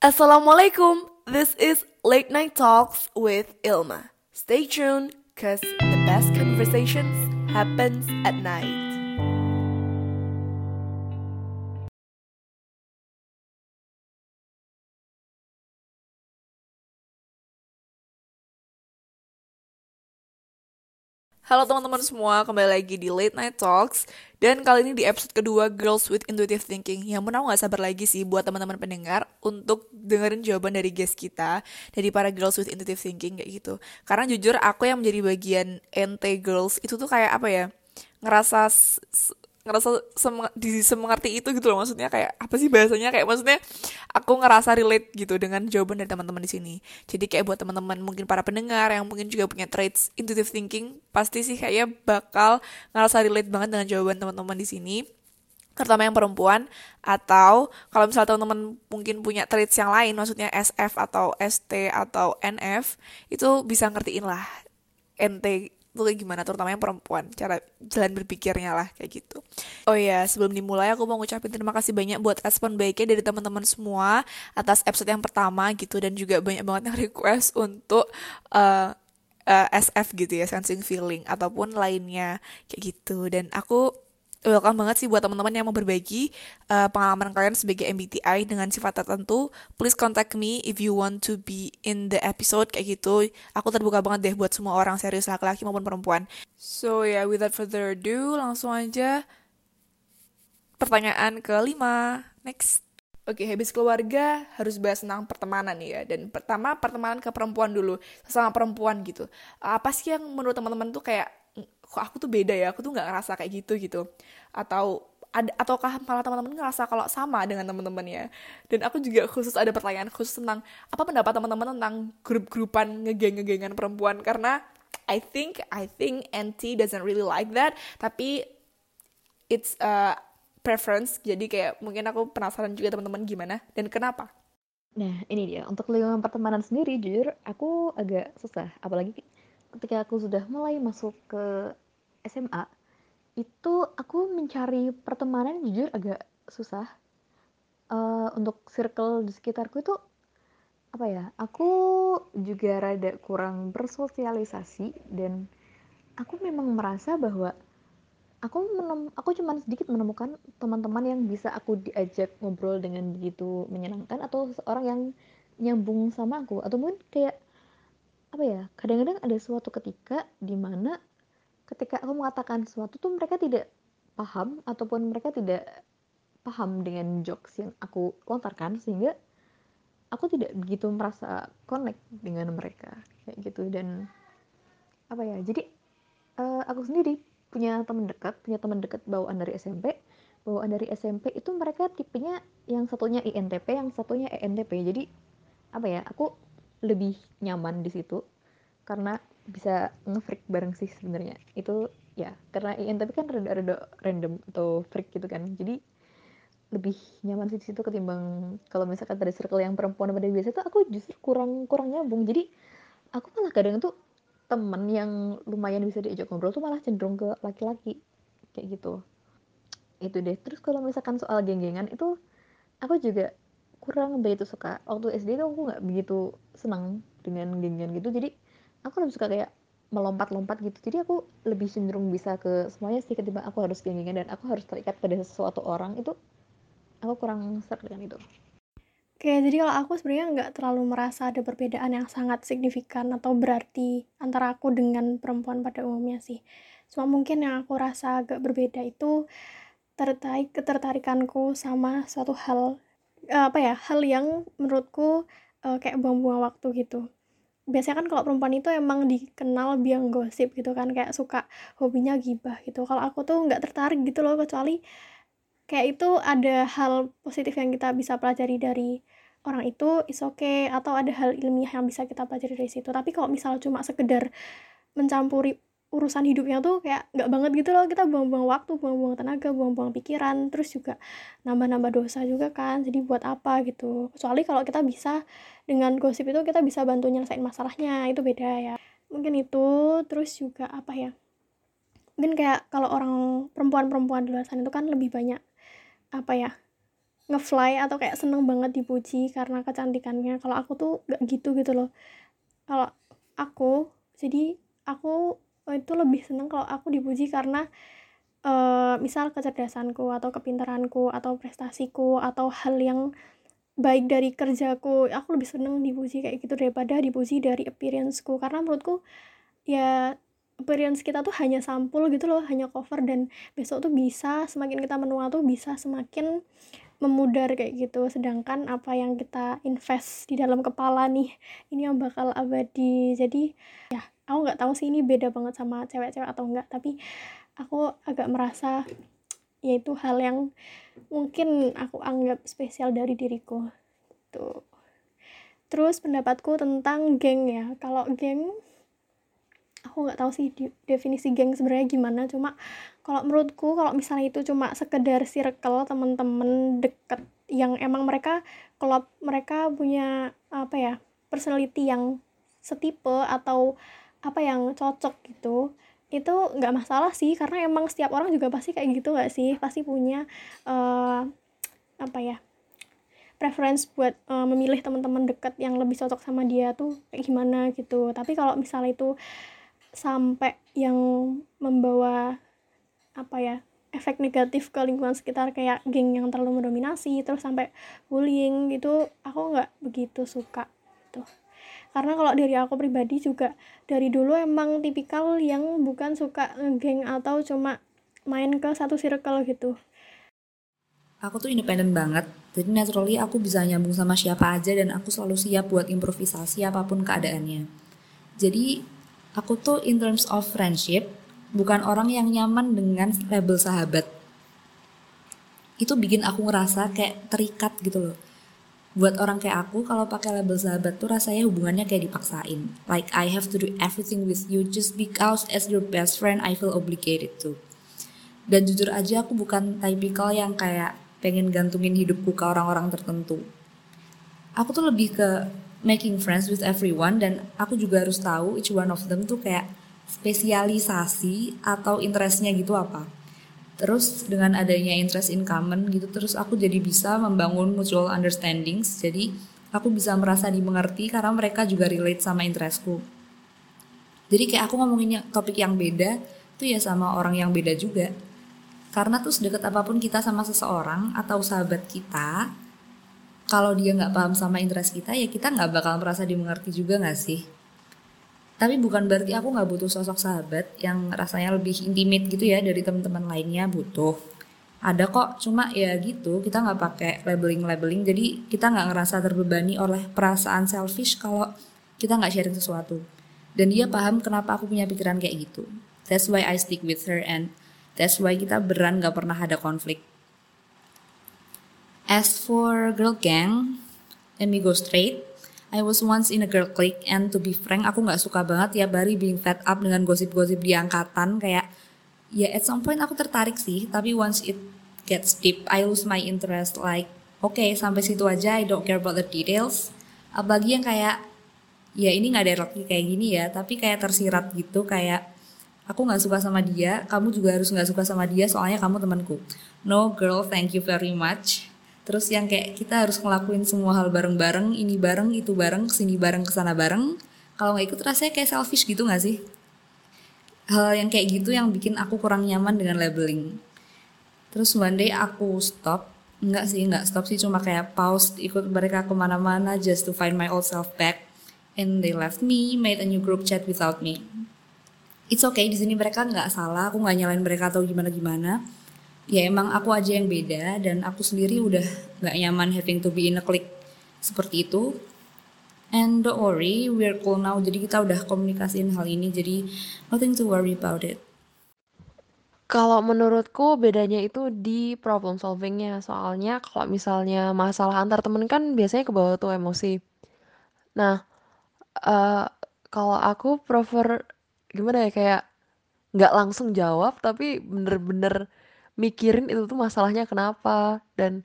Assalamualaikum. This is Late Night Talks with Ilma. Stay tuned, cause the best conversations happens at night. Halo teman-teman semua, kembali lagi di Late Night Talks. Dan kali ini di episode kedua Girls with Intuitive Thinking. Yang pun aku gak sabar lagi sih buat teman-teman pendengar Untuk dengerin jawaban dari guest kita Dari para Girls with Intuitive Thinking kayak gitu. Karena jujur aku yang menjadi bagian NT Girls Itu tuh kayak apa ya Ngerasa ngerasa sem disemengerti itu gitu loh maksudnya kayak apa sih bahasanya? Kayak maksudnya aku ngerasa relate gitu dengan jawaban dari teman-teman di sini. Jadi kayak buat teman-teman mungkin para pendengar yang mungkin juga punya traits intuitive thinking pasti sih kayaknya bakal ngerasa relate banget dengan jawaban teman-teman di sini. Terutama yang perempuan atau kalau misalnya teman-teman mungkin punya traits yang lain maksudnya SF atau ST atau NF itu bisa ngertiin lah NT kayak gimana? Terutama yang perempuan. Cara jalan berpikirnya lah kayak gitu. Oh ya sebelum dimulai aku mau ngucapin terima kasih banyak buat respon baiknya dari teman-teman semua atas episode yang pertama gitu dan juga banyak banget yang request untuk uh, uh, SF gitu ya sensing feeling ataupun lainnya kayak gitu. Dan aku welcome banget sih buat teman-teman yang mau berbagi uh, pengalaman kalian sebagai MBTI dengan sifat tertentu. Please contact me if you want to be in the episode kayak gitu. Aku terbuka banget deh buat semua orang serius laki-laki maupun perempuan. So yeah, without further ado, langsung aja pertanyaan kelima. Next. Oke, okay, habis keluarga harus bahas tentang pertemanan ya. Dan pertama pertemanan ke perempuan dulu, sesama perempuan gitu. Apa sih yang menurut teman-teman tuh kayak kok aku tuh beda ya aku tuh nggak ngerasa kayak gitu gitu. Atau ada ataukah malah teman-teman ngerasa kalau sama dengan teman-temannya dan aku juga khusus ada pertanyaan khusus tentang apa pendapat teman-teman tentang grup-grupan ngegeng-ngegengan perempuan? Karena I think I think NT doesn't really like that tapi it's a preference. Jadi kayak mungkin aku penasaran juga teman-teman gimana dan kenapa. Nah, ini dia. Untuk lingkungan pertemanan sendiri, jujur, aku agak susah. Apalagi ketika aku sudah mulai masuk ke SMA itu aku mencari pertemanan jujur agak susah. Uh, untuk circle di sekitarku itu apa ya aku juga rada kurang bersosialisasi dan aku memang merasa bahwa aku menem aku cuma sedikit menemukan teman-teman yang bisa aku diajak ngobrol dengan begitu menyenangkan atau seorang yang nyambung sama aku. Atau mungkin kayak apa ya kadang-kadang ada suatu ketika di mana ketika aku mengatakan sesuatu tuh mereka tidak paham ataupun mereka tidak paham dengan jokes yang aku lontarkan sehingga aku tidak begitu merasa connect dengan mereka kayak gitu. Dan apa ya jadi uh, aku sendiri punya teman dekat punya teman dekat bawaan dari SMP bawaan dari SMP itu mereka tipenya yang satunya INTP yang satunya ENTP jadi apa ya aku lebih nyaman di situ karena bisa nge-freak bareng sih sebenarnya. Itu ya karena INTP kan rada-rada random atau freak gitu kan. Jadi lebih nyaman sih di situ ketimbang kalau misalkan pada circle yang perempuan pada biasa tuh aku justru kurang kurang nyambung. Jadi aku malah kadang tuh temen yang lumayan bisa diajak ngobrol tuh malah cenderung ke laki-laki. Kayak gitu. Itu deh. Terus kalau misalkan soal geng-gengan itu aku juga kurang begitu suka waktu SD tuh aku nggak begitu senang dengan geng-gengan gitu. Jadi aku lebih suka kayak melompat-lompat gitu. Jadi aku lebih cenderung bisa ke semuanya sih ketimbang aku harus geng-gengan dan aku harus terikat pada sesuatu orang. Itu aku kurang serak dengan itu. Oke, jadi kalau aku sebenarnya nggak terlalu merasa ada perbedaan yang sangat signifikan atau berarti antara aku dengan perempuan pada umumnya sih. Cuma mungkin yang aku rasa agak berbeda itu tertarik ketertarikanku sama suatu hal apa ya hal yang menurutku uh, kayak buang-buang waktu gitu. Biasanya kan kalau perempuan itu emang dikenal biang gosip gitu kan kayak suka hobinya gibah gitu. Kalau aku tuh nggak tertarik gitu loh kecuali kayak itu ada hal positif yang kita bisa pelajari dari orang itu is okay atau ada hal ilmiah yang bisa kita pelajari dari situ. Tapi kalau misal cuma sekedar mencampuri urusan hidupnya tuh kayak nggak banget gitu loh. Kita buang-buang waktu buang-buang tenaga buang-buang pikiran terus juga nambah-nambah dosa juga kan. Jadi buat apa gitu. Kecuali kalau kita bisa dengan gosip itu kita bisa bantu nyelesain masalahnya. Itu beda ya. Mungkin itu. Terus juga apa ya? Mungkin kayak kalau orang perempuan-perempuan di luar sana itu kan lebih banyak apa ya? Ngefly atau kayak seneng banget dipuji karena kecantikannya. Kalau aku tuh gak gitu gitu loh. Kalau aku jadi aku itu lebih seneng kalau aku dipuji karena uh, misal kecerdasanku atau kepintaranku atau prestasiku atau hal yang baik dari kerjaku aku lebih seneng dipuji kayak gitu daripada dipuji dari appearanceku. Karena menurutku ya appearance kita tuh hanya sampul gitu loh hanya cover dan besok tuh bisa semakin kita menua tuh bisa semakin memudar kayak gitu. Sedangkan apa yang kita invest di dalam kepala nih ini yang bakal abadi. Jadi ya aku nggak tahu sih ini beda banget sama cewek-cewek atau enggak tapi aku agak merasa yaitu hal yang mungkin aku anggap spesial dari diriku tuh. Terus pendapatku tentang geng ya. Kalau geng aku nggak tahu sih definisi geng sebenarnya gimana. Cuma kalau menurutku kalau misalnya itu cuma sekedar circle temen-temen deket yang emang mereka kalau mereka punya apa ya personality yang setipe atau apa yang cocok gitu itu nggak masalah sih karena emang setiap orang juga pasti kayak gitu nggak sih? Pasti punya uh, apa ya preference buat uh, memilih teman-teman dekat yang lebih cocok sama dia tuh kayak gimana gitu. Tapi kalau misalnya itu sampai yang membawa apa ya efek negatif ke lingkungan sekitar kayak geng yang terlalu mendominasi terus sampai bullying gitu aku nggak begitu suka tuh karena kalau dari aku pribadi juga dari dulu emang tipikal yang bukan suka geng atau cuma main ke satu circle gitu aku tuh independen banget jadi naturally aku bisa nyambung sama siapa aja dan aku selalu siap buat improvisasi apa pun keadaannya jadi aku tuh in terms of friendship bukan orang yang nyaman dengan label sahabat. Itu bikin aku ngerasa kayak terikat gitu loh. Buat orang kayak aku kalau pakai label sahabat tuh rasanya hubungannya kayak dipaksain. Like I have to do everything with you just because as your best friend I feel obligated to. Dan jujur aja aku bukan tipikal yang kayak pengen gantungin hidupku ke orang-orang tertentu. Aku tuh lebih ke making friends with everyone dan aku juga harus tahu each one of them tuh kayak spesialisasi atau interestnya gitu apa. Terus dengan adanya interest in common gitu terus aku jadi bisa membangun mutual understandings. Jadi aku bisa merasa dimengerti karena mereka juga relate sama interestku. Jadi kayak aku ngomonginnya topik yang beda tuh ya sama orang yang beda juga. Karena tuh sedekat apa pun kita sama seseorang atau sahabat kita, kalau dia nggak paham sama interest kita ya kita nggak bakal merasa dimengerti juga nggak sih tapi bukan berarti aku nggak butuh sosok sahabat yang rasanya lebih intimate gitu ya dari teman-teman lainnya butuh. Ada kok cuma ya gitu kita nggak pakai labeling labeling jadi kita nggak ngerasa terbebani oleh perasaan selfish kalau kita nggak sharing sesuatu. Dan dia paham kenapa aku punya pikiran kayak gitu. That's why I stick with her and that's why kita beran nggak pernah ada konflik. As for girl gang, let me go straight. I was once in a girl clique and to be frank aku nggak suka banget ya Bari being fed up dengan gosip-gosip di angkatan. Kayak ya at some point aku tertarik sih tapi once it gets deep I lose my interest. Like oke okay, sampai situ aja I don't care about the details. Apalagi yang kayak ya ini nggak ada lagi kayak gini ya tapi kayak tersirat gitu kayak aku nggak suka sama dia kamu juga harus nggak suka sama dia soalnya kamu temanku. No girl thank you very much terus yang kayak kita harus ngelakuin semua hal bareng-bareng ini bareng itu bareng ke sini bareng ke sana bareng. Kalau nggak ikut rasanya kayak selfish gitu nggak sih? Hal yang kayak gitu yang bikin aku kurang nyaman dengan labeling. Terus one day aku stop. Nggak sih nggak stop sih cuma kayak pause ikut mereka ke mana-mana just to find my old self back. And they left me made a new group chat without me. It's okay di sini mereka nggak salah aku nggak nyalain mereka atau gimana gimana ya emang aku aja yang beda dan aku sendiri udah gak nyaman having to be in a clique seperti itu. And don't worry we're cool now. Jadi kita udah komunikasiin hal ini jadi nothing to worry about it. Kalau menurutku bedanya itu di problem solvingnya. Soalnya kalau misalnya masalah antar temen kan biasanya ke bawah tuh emosi. Nah uh, kalau aku prefer gimana ya kayak nggak langsung jawab tapi bener-bener mikirin itu tuh masalahnya kenapa dan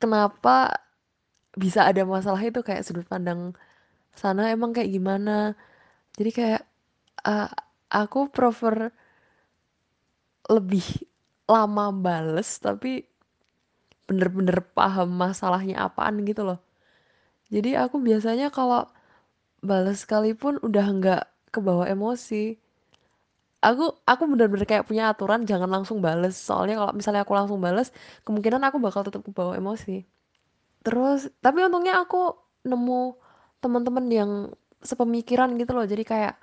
kenapa bisa ada masalah itu kayak sudut pandang sana emang kayak gimana jadi kayak uh, aku prefer lebih lama bales tapi bener-bener paham masalahnya apaan gitu loh. Jadi aku biasanya kalau balas sekalipun udah nggak kebawa emosi. Aku aku bener-bener kayak punya aturan jangan langsung bales. Soalnya kalau misalnya aku langsung bales, kemungkinan aku bakal tetap kebawa emosi. Terus tapi untungnya aku nemu teman-teman yang sepemikiran gitu loh. Jadi kayak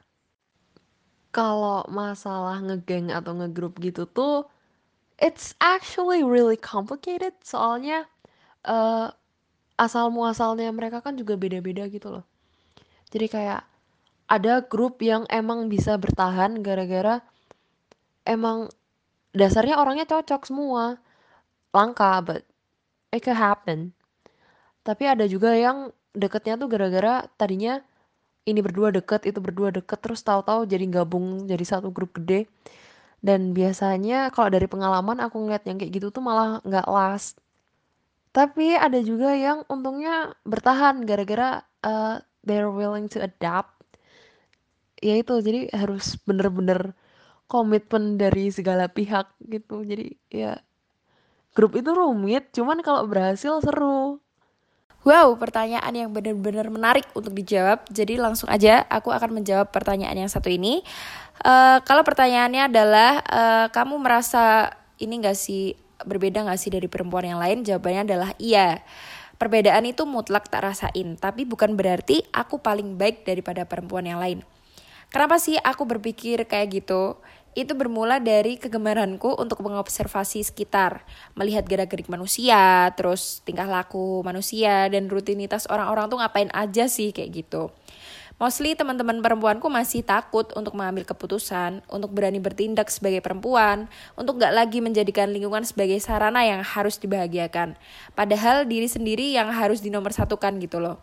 kalau masalah ngegeng atau ngegrup gitu tuh it's actually really complicated soalnya uh, asal muasalnya mereka kan juga beda-beda gitu loh. Jadi kayak ada grup yang emang bisa bertahan gara-gara emang dasarnya orangnya cocok semua. Langka, but it could happen. Tapi ada juga yang deketnya tuh gara-gara tadinya ini berdua deket, itu berdua deket, terus tahu-tahu jadi gabung jadi satu grup gede. Dan biasanya kalau dari pengalaman aku ngeliat yang kayak gitu tuh malah nggak last tapi ada juga yang untungnya bertahan gara-gara uh, they're willing to adapt. Ya itu, jadi harus bener-bener komitmen dari segala pihak gitu. Jadi ya grup itu rumit, cuman kalau berhasil seru. Wow, pertanyaan yang benar-benar menarik untuk dijawab. Jadi langsung aja aku akan menjawab pertanyaan yang satu ini. Uh, kalau pertanyaannya adalah uh, kamu merasa ini gak sih berbeda gak sih dari perempuan yang lain? Jawabannya adalah iya. Perbedaan itu mutlak tak rasain, tapi bukan berarti aku paling baik daripada perempuan yang lain. Kenapa sih aku berpikir kayak gitu? Itu bermula dari kegemaranku untuk mengobservasi sekitar, melihat gerak-gerik manusia, terus tingkah laku manusia, dan rutinitas orang-orang tuh ngapain aja sih kayak gitu. Mostly teman-teman perempuanku masih takut untuk mengambil keputusan, untuk berani bertindak sebagai perempuan, untuk gak lagi menjadikan lingkungan sebagai sarana yang harus dibahagiakan. Padahal diri sendiri yang harus dinomorsatukan gitu loh.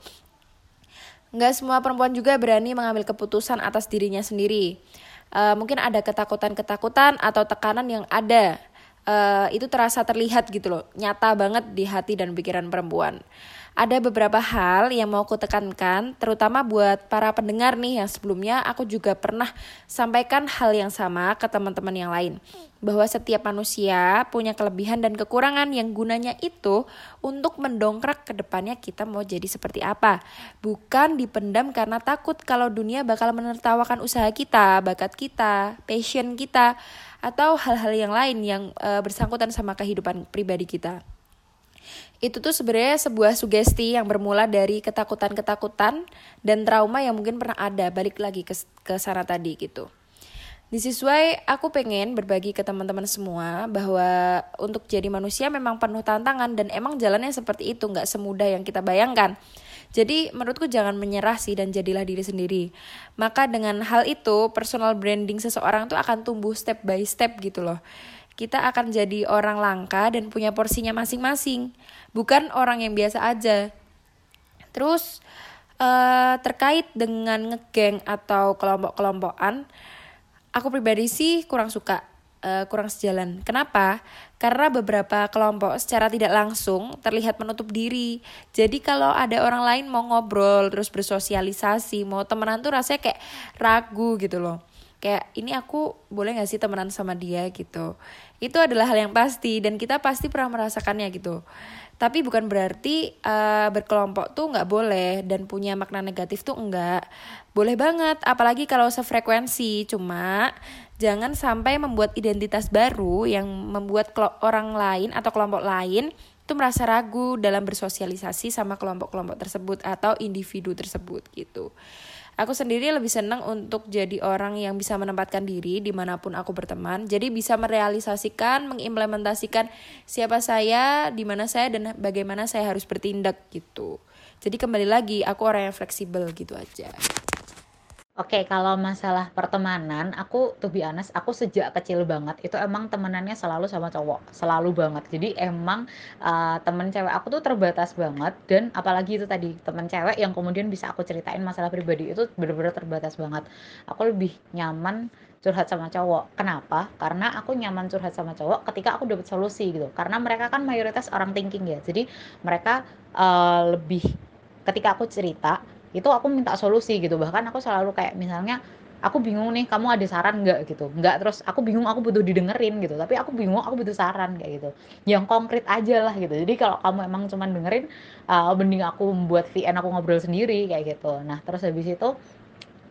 Gak semua perempuan juga berani mengambil keputusan atas dirinya sendiri. Uh, mungkin ada ketakutan-ketakutan atau tekanan yang ada. Uh, itu terasa terlihat gitu loh, nyata banget di hati dan pikiran perempuan ada beberapa hal yang mau aku tekankan, terutama buat para pendengar nih yang sebelumnya aku juga pernah sampaikan hal yang sama ke teman-teman yang lain. Bahwa setiap manusia punya kelebihan dan kekurangan yang gunanya itu untuk mendongkrak ke depannya kita mau jadi seperti apa. Bukan dipendam karena takut kalau dunia bakal menertawakan usaha kita, bakat kita, passion kita, atau hal-hal yang lain yang uh, bersangkutan sama kehidupan pribadi kita itu tuh sebenarnya sebuah sugesti yang bermula dari ketakutan-ketakutan dan trauma yang mungkin pernah ada balik lagi ke ke sana tadi gitu. This is aku pengen berbagi ke teman-teman semua bahwa untuk jadi manusia memang penuh tantangan dan emang jalannya seperti itu nggak semudah yang kita bayangkan. Jadi menurutku jangan menyerah sih dan jadilah diri sendiri. Maka dengan hal itu personal branding seseorang tuh akan tumbuh step by step gitu loh kita akan jadi orang langka dan punya porsinya masing-masing, bukan orang yang biasa aja. Terus uh, terkait dengan ngegeng atau kelompok-kelompokan, aku pribadi sih kurang suka, uh, kurang sejalan. Kenapa? Karena beberapa kelompok secara tidak langsung terlihat menutup diri. Jadi kalau ada orang lain mau ngobrol, terus bersosialisasi, mau temenan tuh rasanya kayak ragu gitu loh kayak ini aku boleh gak sih temenan sama dia gitu itu adalah hal yang pasti dan kita pasti pernah merasakannya gitu. Tapi bukan berarti uh, berkelompok tuh nggak boleh dan punya makna negatif tuh enggak boleh banget apalagi kalau sefrekuensi. Cuma jangan sampai membuat identitas baru yang membuat orang lain atau kelompok lain itu merasa ragu dalam bersosialisasi sama kelompok-kelompok tersebut atau individu tersebut gitu Aku sendiri lebih senang untuk jadi orang yang bisa menempatkan diri di mana pun aku berteman. Jadi bisa merealisasikan, mengimplementasikan siapa saya, di mana saya, dan bagaimana saya harus bertindak gitu. Jadi kembali lagi, aku orang yang fleksibel gitu aja. Oke, kalau masalah pertemanan, aku tuh be honest, aku sejak kecil banget itu emang temenannya selalu sama cowok, selalu banget. Jadi emang uh, temen cewek aku tuh terbatas banget dan apalagi itu tadi temen cewek yang kemudian bisa aku ceritain masalah pribadi itu bener-bener terbatas banget. Aku lebih nyaman curhat sama cowok. Kenapa? Karena aku nyaman curhat sama cowok ketika aku dapat solusi gitu. Karena mereka kan mayoritas orang thinking ya. Jadi mereka uh, lebih ketika aku cerita itu aku minta solusi gitu. Bahkan aku selalu kayak misalnya aku bingung nih kamu ada saran nggak? gitu. Nggak terus aku bingung aku butuh didengerin gitu. Tapi aku bingung aku butuh saran kayak gitu. Yang konkret aja lah gitu. Jadi kalau kamu emang cuma dengerin uh, mending aku membuat VN aku ngobrol sendiri kayak gitu. Nah terus habis itu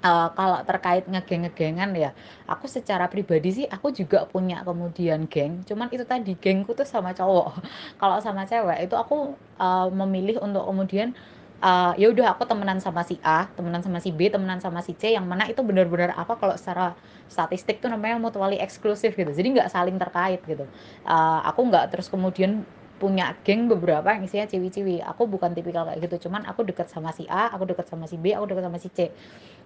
uh, kalau terkait ngegeng-ngegengan ya aku secara pribadi sih aku juga punya kemudian geng. Cuman itu tadi gengku tuh sama cowok. Kalau sama cewek itu aku uh, memilih untuk kemudian uh, ya udah aku temenan sama si A, temenan sama si B, temenan sama si C yang mana itu benar-benar apa kalau secara statistik tuh namanya mutually eksklusif gitu. Jadi nggak saling terkait gitu. Uh, aku nggak terus kemudian punya geng beberapa yang isinya ciwi-ciwi. Aku bukan tipikal kayak gitu, cuman aku deket sama si A, aku deket sama si B, aku deket sama si C.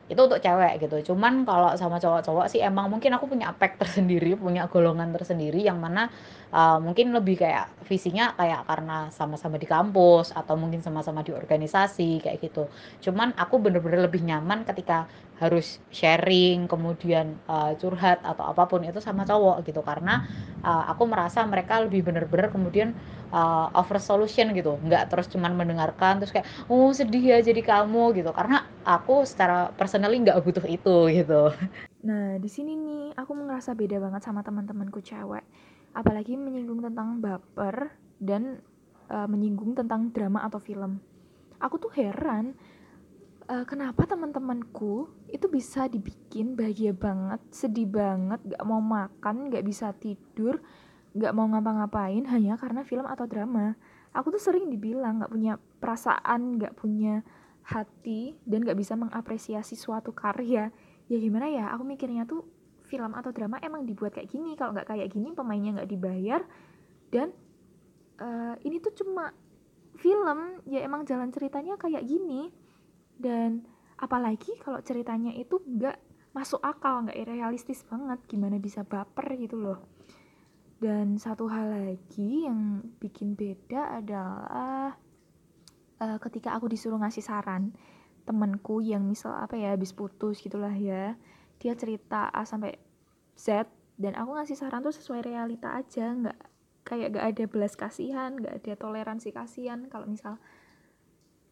Itu untuk cewek gitu. Cuman kalau sama cowok-cowok sih emang mungkin aku punya aspek tersendiri punya golongan tersendiri yang mana uh, mungkin lebih kayak visinya kayak karena sama-sama di kampus atau mungkin sama-sama di organisasi kayak gitu. Cuman aku bener-bener lebih nyaman ketika harus sharing kemudian uh, curhat atau apa pun itu sama cowok gitu. Karena uh, aku merasa mereka lebih bener-bener kemudian uh, over solution gitu. Nggak terus cuman mendengarkan terus kayak oh sedih ya jadi kamu gitu. Karena aku secara personally nggak butuh itu gitu. Nah di sini nih aku merasa beda banget sama teman-temanku cewek. Apalagi menyinggung tentang baper dan uh, menyinggung tentang drama atau film. Aku tuh heran uh, kenapa teman-temanku itu bisa dibikin bahagia banget sedih banget gak mau makan gak bisa tidur nggak mau ngapa-ngapain hanya karena film atau drama? Aku tuh sering dibilang nggak punya perasaan nggak punya hati dan nggak bisa mengapresiasi suatu karya. Ya gimana ya aku mikirnya tuh film atau drama emang dibuat kayak gini. Kalau nggak kayak gini pemainnya nggak dibayar. Dan uh, ini tuh cuma film ya emang jalan ceritanya kayak gini dan apalagi kalau ceritanya itu nggak masuk akal nggak realistis banget gimana bisa baper gitu loh. Dan satu hal lagi yang bikin beda adalah uh, ketika aku disuruh ngasih saran temenku yang misal apa ya habis putus gitulah ya dia cerita A sampai Z dan aku ngasih saran tuh sesuai realita aja nggak kayak gak ada belas kasihan nggak ada toleransi kasihan kalau misal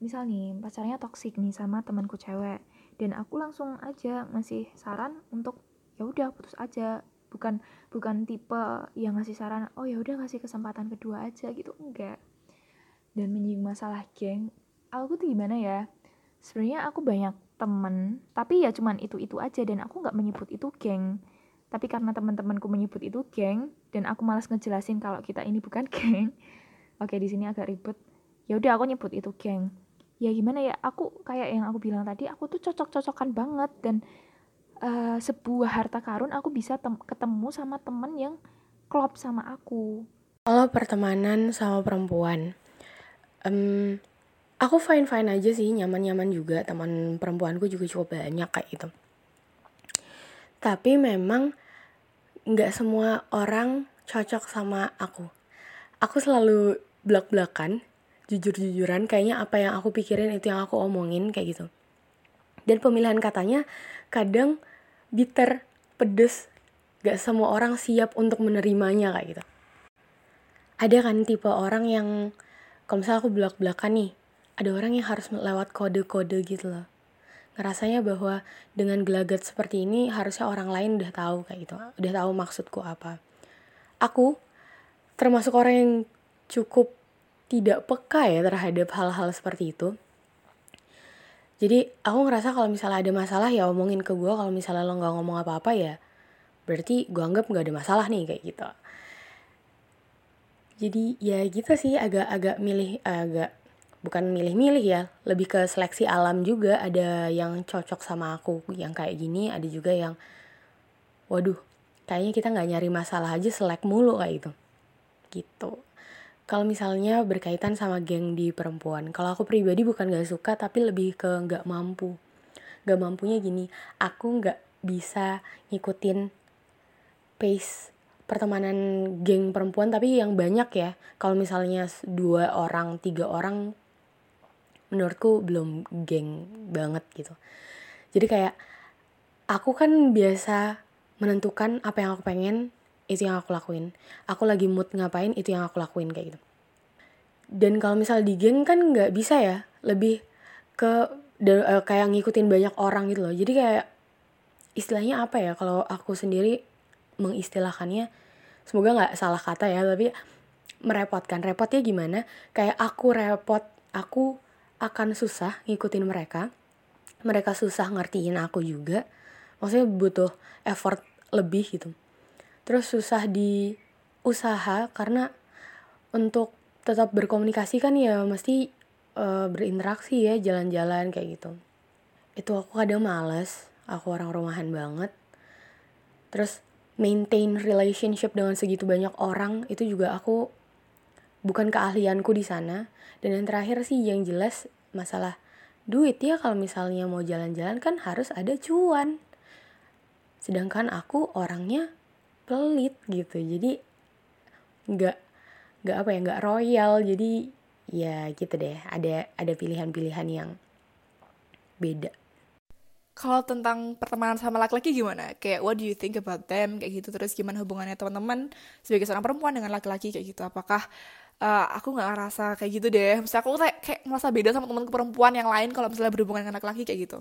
misal nih pacarnya toksik nih sama temanku cewek dan aku langsung aja ngasih saran untuk ya udah putus aja. Bukan bukan tipe yang ngasih saran oh ya udah ngasih kesempatan kedua aja gitu enggak. Dan menyinggung masalah geng aku tuh gimana ya sebenarnya aku banyak temen tapi ya cuman itu itu aja dan aku nggak menyebut itu geng. Tapi karena teman-temanku menyebut itu geng dan aku malas ngejelasin kalau kita ini bukan geng oke di sini agak ribet. Ya udah aku nyebut itu geng ya gimana ya? Aku kayak yang aku bilang tadi aku tuh cocok-cocokan banget dan uh, sebuah harta karun aku bisa ketemu sama temen yang klop sama aku. Kalau pertemanan sama perempuan um, aku fine fine aja sih nyaman nyaman juga. Teman perempuanku juga cukup banyak kayak gitu. Tapi memang nggak semua orang cocok sama aku. Aku selalu belak belakan jujur jujuran kayaknya apa yang aku pikirin itu yang aku omongin kayak gitu dan pemilihan katanya kadang bitter, pedes, gak semua orang siap untuk menerimanya kayak gitu. Ada kan tipe orang yang, kalau misalnya aku belak-belakan nih, ada orang yang harus lewat kode-kode gitu loh. Ngerasanya bahwa dengan gelagat seperti ini harusnya orang lain udah tahu kayak gitu, udah tahu maksudku apa. Aku termasuk orang yang cukup tidak peka ya terhadap hal-hal seperti itu. Jadi aku ngerasa kalau misalnya ada masalah ya omongin ke gue kalau misalnya lo nggak ngomong apa-apa ya berarti gue anggap nggak ada masalah nih kayak gitu. Jadi ya gitu sih agak-agak milih agak bukan milih-milih ya lebih ke seleksi alam juga. Ada yang cocok sama aku yang kayak gini ada juga yang waduh kayaknya kita nggak nyari masalah aja selek mulu kayak gitu. Gitu kalau misalnya berkaitan sama geng di perempuan kalau aku pribadi bukan gak suka tapi lebih ke gak mampu. Gak mampunya gini aku gak bisa ngikutin pace pertemanan geng perempuan tapi yang banyak ya. Kalau misalnya dua orang tiga orang menurutku belum geng banget gitu. Jadi kayak aku kan biasa menentukan apa yang aku pengen itu yang aku lakuin. Aku lagi mood ngapain itu yang aku lakuin kayak gitu. Dan kalau misal di geng kan nggak bisa ya lebih ke uh, kayak ngikutin banyak orang gitu loh. Jadi kayak istilahnya apa ya kalau aku sendiri mengistilahkannya semoga nggak salah kata ya tapi merepotkan. Repotnya gimana? Kayak aku repot aku akan susah ngikutin mereka. Mereka susah ngertiin aku juga. Maksudnya butuh effort lebih gitu terus susah di usaha karena untuk tetap berkomunikasi kan ya mesti uh, berinteraksi ya jalan-jalan kayak gitu. Itu aku kadang males aku orang rumahan banget. Terus maintain relationship dengan segitu banyak orang itu juga aku bukan keahlianku di sana. Dan yang terakhir sih yang jelas masalah duit ya kalau misalnya mau jalan-jalan kan harus ada cuan. Sedangkan aku orangnya pelit gitu jadi nggak nggak apa ya nggak royal jadi ya gitu deh ada ada pilihan-pilihan yang beda kalau tentang pertemanan sama laki-laki gimana? Kayak what do you think about them? Kayak gitu. Terus gimana hubungannya teman-teman sebagai seorang perempuan dengan laki-laki kayak gitu? Apakah uh, aku nggak ngerasa kayak gitu deh? Misalnya aku kayak, kayak ngerasa beda sama teman perempuan yang lain kalau misalnya berhubungan dengan laki-laki kayak gitu.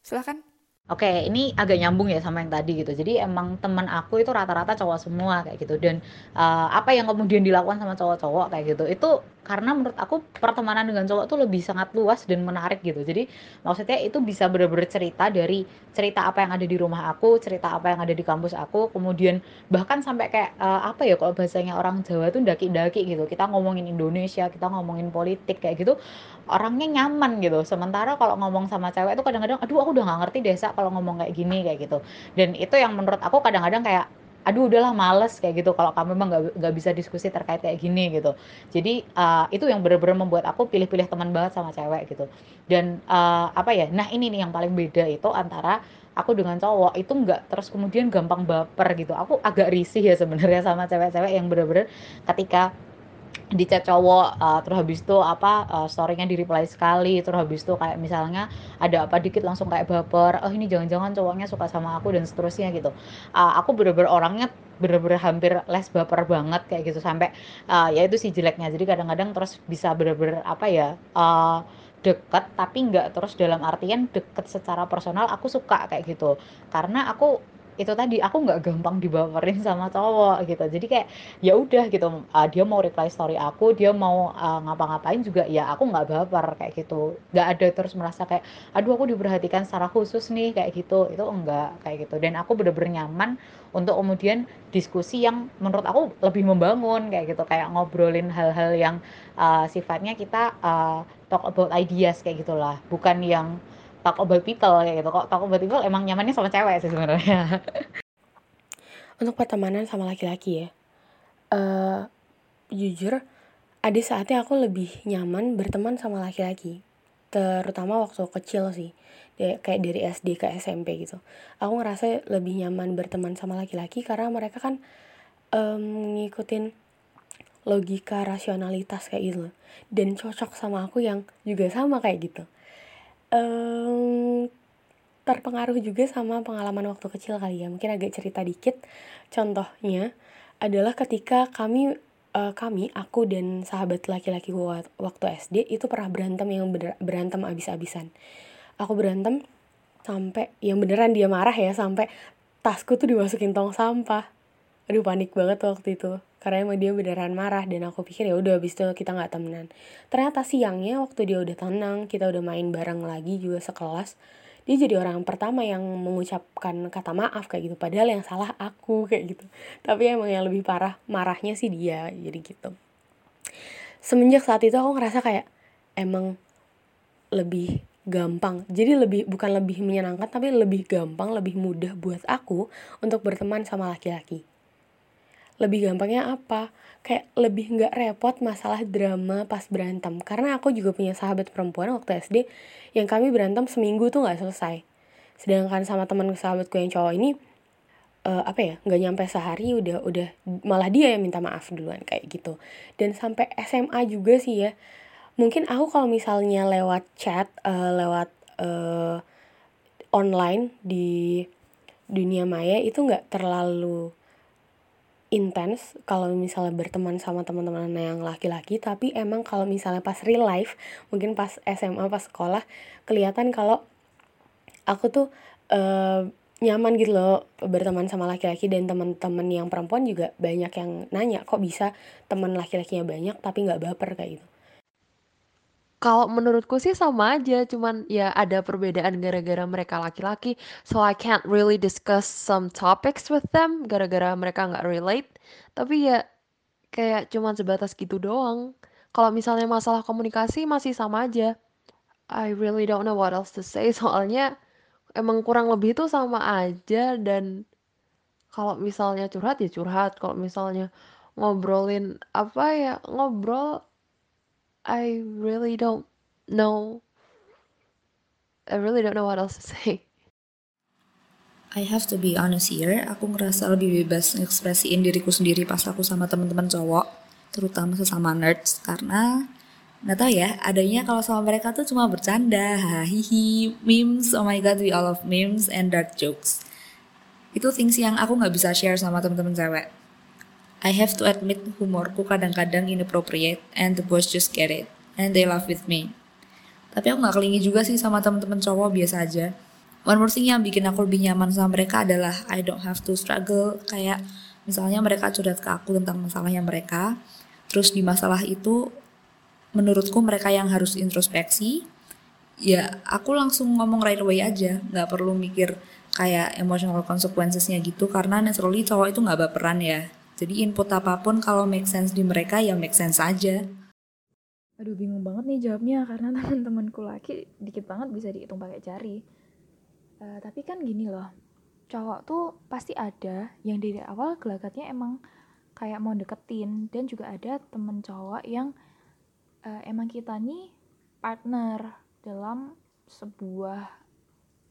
Silahkan. Oke, ini agak nyambung ya sama yang tadi gitu. Jadi emang teman aku itu rata-rata cowok semua kayak gitu. Dan uh, apa yang kemudian dilakukan sama cowok-cowok kayak gitu, itu karena menurut aku pertemanan dengan cowok tuh lebih sangat luas dan menarik gitu. Jadi maksudnya itu bisa bener-bener cerita dari cerita apa yang ada di rumah aku cerita apa yang ada di kampus aku. Kemudian bahkan sampai kayak uh, apa ya kalau bahasanya orang Jawa tuh daki-daki gitu. Kita ngomongin Indonesia kita ngomongin politik kayak gitu. Orangnya nyaman gitu. Sementara kalau ngomong sama cewek itu kadang-kadang aduh aku udah gak ngerti desa kalau ngomong kayak gini kayak gitu. Dan itu yang menurut aku kadang-kadang kayak aduh udahlah males kayak gitu. Kalau kamu memang nggak bisa diskusi terkait kayak gini gitu. Jadi uh, itu yang benar-benar membuat aku pilih-pilih teman banget sama cewek gitu. Dan uh, apa ya nah ini nih yang paling beda itu antara aku dengan cowok itu nggak terus kemudian gampang baper gitu. Aku agak risih ya sebenarnya sama cewek-cewek yang benar-benar ketika di chat cowok uh, terus habis itu apa uh, storynya di reply sekali terus habis itu kayak misalnya ada apa dikit langsung kayak baper oh ini jangan-jangan cowoknya suka sama aku dan seterusnya gitu. Uh, aku bener-bener orangnya bener-bener hampir les baper banget kayak gitu sampai uh, ya itu sih jeleknya. Jadi kadang-kadang terus bisa bener-bener apa ya uh, deket tapi nggak terus dalam artian deket secara personal aku suka kayak gitu. Karena aku itu tadi aku nggak gampang dibaperin sama cowok gitu. Jadi kayak ya udah gitu. Uh, dia mau reply story aku dia mau uh, ngapa-ngapain juga ya aku nggak baper kayak gitu. Nggak ada terus merasa kayak aduh aku diperhatikan secara khusus nih kayak gitu. Itu enggak kayak gitu. Dan aku bener-bener nyaman untuk kemudian diskusi yang menurut aku lebih membangun kayak gitu. Kayak ngobrolin hal-hal yang uh, sifatnya kita uh, talk about ideas kayak gitulah. Bukan yang talk about people kayak gitu. Kok talk about people emang nyamannya sama cewek sih sebenarnya. Untuk pertemanan sama laki-laki ya uh, jujur ada saatnya aku lebih nyaman berteman sama laki-laki. Terutama waktu kecil sih kayak dari SD ke SMP gitu. Aku ngerasa lebih nyaman berteman sama laki-laki karena mereka kan um, ngikutin logika rasionalitas kayak gitu. Dan cocok sama aku yang juga sama kayak gitu um, terpengaruh juga sama pengalaman waktu kecil kali ya. Mungkin agak cerita dikit. Contohnya adalah ketika kami uh, kami aku dan sahabat laki-laki waktu SD itu pernah berantem yang berantem abis-abisan. Aku berantem sampai yang beneran dia marah ya sampai tasku tuh dimasukin tong sampah aduh panik banget waktu itu. Karena emang dia beneran marah dan aku pikir ya udah habis itu kita nggak temenan. Ternyata siangnya waktu dia udah tenang kita udah main bareng lagi juga sekelas dia jadi orang pertama yang mengucapkan kata maaf kayak gitu. Padahal yang salah aku kayak gitu. Tapi emang yang lebih parah marahnya sih dia jadi gitu. Semenjak saat itu aku ngerasa kayak emang lebih gampang. Jadi lebih bukan lebih menyenangkan tapi lebih gampang lebih mudah buat aku untuk berteman sama laki-laki lebih gampangnya apa? Kayak lebih nggak repot masalah drama pas berantem. Karena aku juga punya sahabat perempuan waktu SD yang kami berantem seminggu tuh nggak selesai. Sedangkan sama teman sahabatku yang cowok ini uh, apa ya nggak nyampe sehari udah udah malah dia yang minta maaf duluan kayak gitu. Dan sampai SMA juga sih ya. Mungkin aku kalau misalnya lewat chat uh, lewat uh, online di dunia maya itu nggak terlalu intens kalau misalnya berteman sama teman-teman yang laki-laki tapi emang kalau misalnya pas real life mungkin pas SMA pas sekolah kelihatan kalau aku tuh uh, nyaman gitu loh berteman sama laki-laki dan teman-teman yang perempuan juga banyak yang nanya kok bisa teman laki-lakinya banyak tapi nggak baper? kayak gitu kalau menurutku sih sama aja cuman ya ada perbedaan gara-gara mereka laki-laki. So I can't really discuss some topics with them gara-gara mereka nggak relate. Tapi ya kayak cuman sebatas gitu doang. Kalau misalnya masalah komunikasi masih sama aja. I really don't know what else to say. Soalnya emang kurang lebih itu sama aja dan kalau misalnya curhat ya curhat. Kalau misalnya ngobrolin apa ya ngobrol I really don't know I really don't know what else to say I have to be honest here, aku ngerasa lebih bebas ngekspresiin diriku sendiri pas aku sama teman-teman cowok, terutama sesama nerds, karena Nggak tahu ya, adanya kalau sama mereka tuh cuma bercanda, hahihi, memes, oh my god, we all love memes and dark jokes. Itu things yang aku nggak bisa share sama temen-temen cewek. I have to admit humorku kadang-kadang inappropriate and the boys just get it and they laugh with me. Tapi aku nggak kelingi juga sih sama temen-temen cowok biasa aja. One more thing yang bikin aku lebih nyaman sama mereka adalah I don't have to struggle kayak misalnya mereka curhat ke aku tentang masalahnya mereka. Terus di masalah itu menurutku mereka yang harus introspeksi ya aku langsung ngomong right away aja nggak perlu mikir kayak emotional consequencesnya gitu karena naturally cowok itu nggak baperan ya jadi input apa pun kalau make sense di mereka ya make sense aja aduh bingung banget nih jawabnya karena teman-temanku laki dikit banget bisa dihitung pakai jari uh, tapi kan gini loh cowok tuh pasti ada yang dari awal gelagatnya emang kayak mau deketin dan juga ada temen cowok yang uh, emang kita nih partner dalam sebuah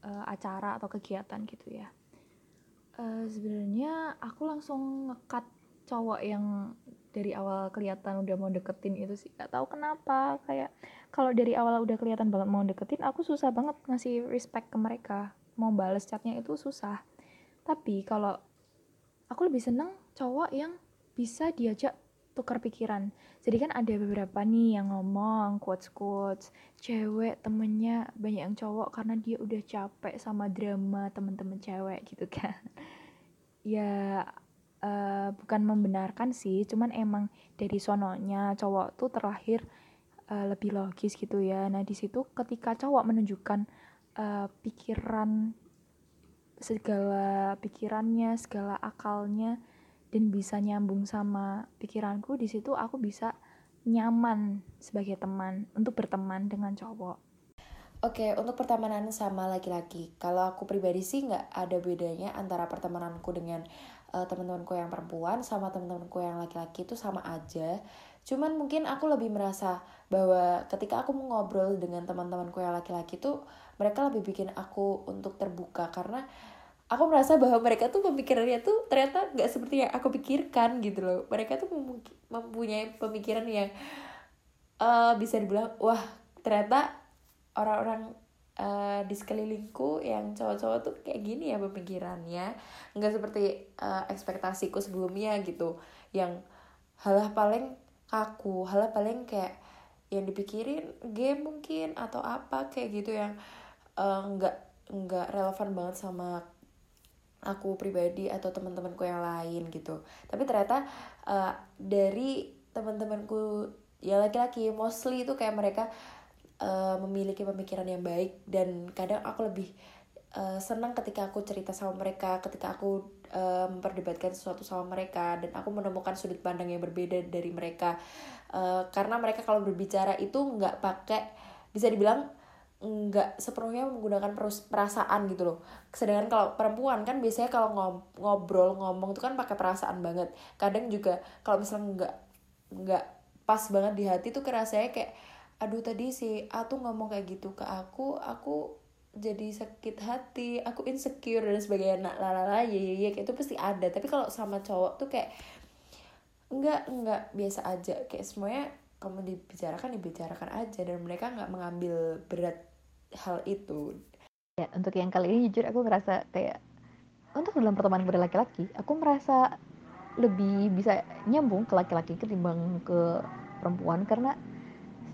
uh, acara atau kegiatan gitu ya. Uh, Sebenarnya aku langsung ngekat cowok yang dari awal kelihatan udah mau deketin itu sih. Gak tahu kenapa kayak kalau dari awal udah kelihatan banget mau deketin aku susah banget ngasih respect ke mereka. Mau bales chatnya itu susah. Tapi kalau aku lebih seneng cowok yang bisa diajak tukar pikiran. Jadi kan ada beberapa nih yang ngomong quotes quotes cewek temennya banyak yang cowok karena dia udah capek sama drama temen-temen cewek gitu kan. Ya uh, bukan membenarkan sih cuman emang dari sononya cowok tuh terlahir uh, lebih logis gitu ya nah di situ ketika cowok menunjukkan uh, pikiran segala pikirannya segala akalnya dan bisa nyambung sama pikiranku di situ aku bisa nyaman sebagai teman untuk berteman dengan cowok. Oke, untuk pertemanan sama laki-laki, kalau aku pribadi sih nggak ada bedanya antara pertemananku dengan uh, teman-temanku yang perempuan sama teman-temanku yang laki-laki itu sama aja. Cuman mungkin aku lebih merasa bahwa ketika aku ngobrol dengan teman-temanku yang laki-laki tuh mereka lebih bikin aku untuk terbuka karena aku merasa bahwa mereka tuh pemikirannya tuh ternyata nggak seperti yang aku pikirkan gitu loh mereka tuh mempunyai pemikiran yang uh, bisa dibilang wah ternyata orang-orang uh, di sekelilingku yang cowok-cowok tuh kayak gini ya pemikirannya. Nggak seperti uh, ekspektasiku sebelumnya gitu. Yang hal paling kaku hal paling kayak yang dipikirin game mungkin atau apa kayak gitu yang nggak uh, nggak relevan banget sama aku pribadi atau teman-temanku yang lain gitu. Tapi ternyata uh, dari teman-temanku ya laki-laki mostly itu kayak mereka uh, memiliki pemikiran yang baik dan kadang aku lebih uh, senang ketika aku cerita sama mereka ketika aku uh, memperdebatkan sesuatu sama mereka dan aku menemukan sudut pandang yang berbeda dari mereka. Uh, karena mereka kalau berbicara itu nggak pakai bisa dibilang nggak sepenuhnya menggunakan perasaan gitu loh. Sedangkan kalau perempuan kan biasanya kalau ngobrol ngomong itu kan pakai perasaan banget. Kadang juga kalau misalnya nggak nggak pas banget di hati tuh kerasanya kayak aduh tadi si A tuh ngomong kayak gitu ke aku aku jadi sakit hati aku insecure dan sebagainya. Nah lalala ya ya ya kayak itu pasti ada. Tapi kalau sama cowok tuh kayak enggak enggak biasa aja. Kayak semuanya kamu dibicarakan dibicarakan aja dan mereka nggak mengambil berat hal itu. Ya untuk yang kali ini jujur aku ngerasa kayak untuk dalam pertemanan pada laki-laki aku merasa lebih bisa nyambung ke laki-laki ketimbang ke perempuan karena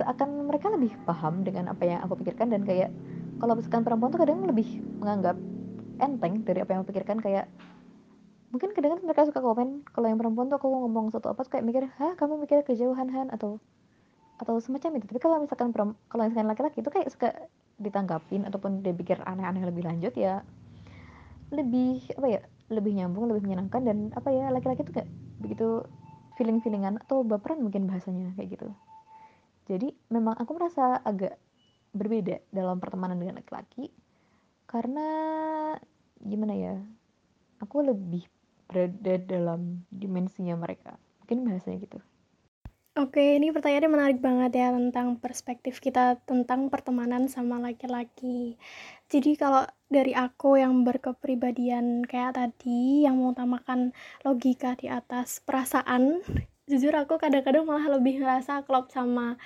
seakan mereka lebih paham dengan apa yang aku pikirkan dan kayak kalau misalkan perempuan tuh kadang lebih menganggap enteng dari apa yang aku pikirkan kayak mungkin kadang kadang mereka suka komen kalau yang perempuan tuh aku ngomong satu apa kayak mikir hah kamu mikir kejauhan Han? Atau atau semacam itu. Tapi kalau misalkan kalau misalkan laki-laki itu kayak suka ditanggapin ataupun dia pikir aneh-aneh lebih lanjut ya lebih apa ya lebih nyambung lebih menyenangkan dan apa ya laki-laki tuh kayak begitu feeling feelingan atau baperan mungkin bahasanya kayak gitu jadi memang aku merasa agak berbeda dalam pertemanan dengan laki-laki karena gimana ya aku lebih berada dalam dimensinya mereka mungkin bahasanya gitu Oke, ini pertanyaannya menarik banget ya tentang perspektif kita tentang pertemanan sama laki-laki. Jadi kalau dari aku yang berkepribadian kayak tadi, yang mengutamakan logika di atas perasaan, jujur aku kadang-kadang malah lebih ngerasa klop sama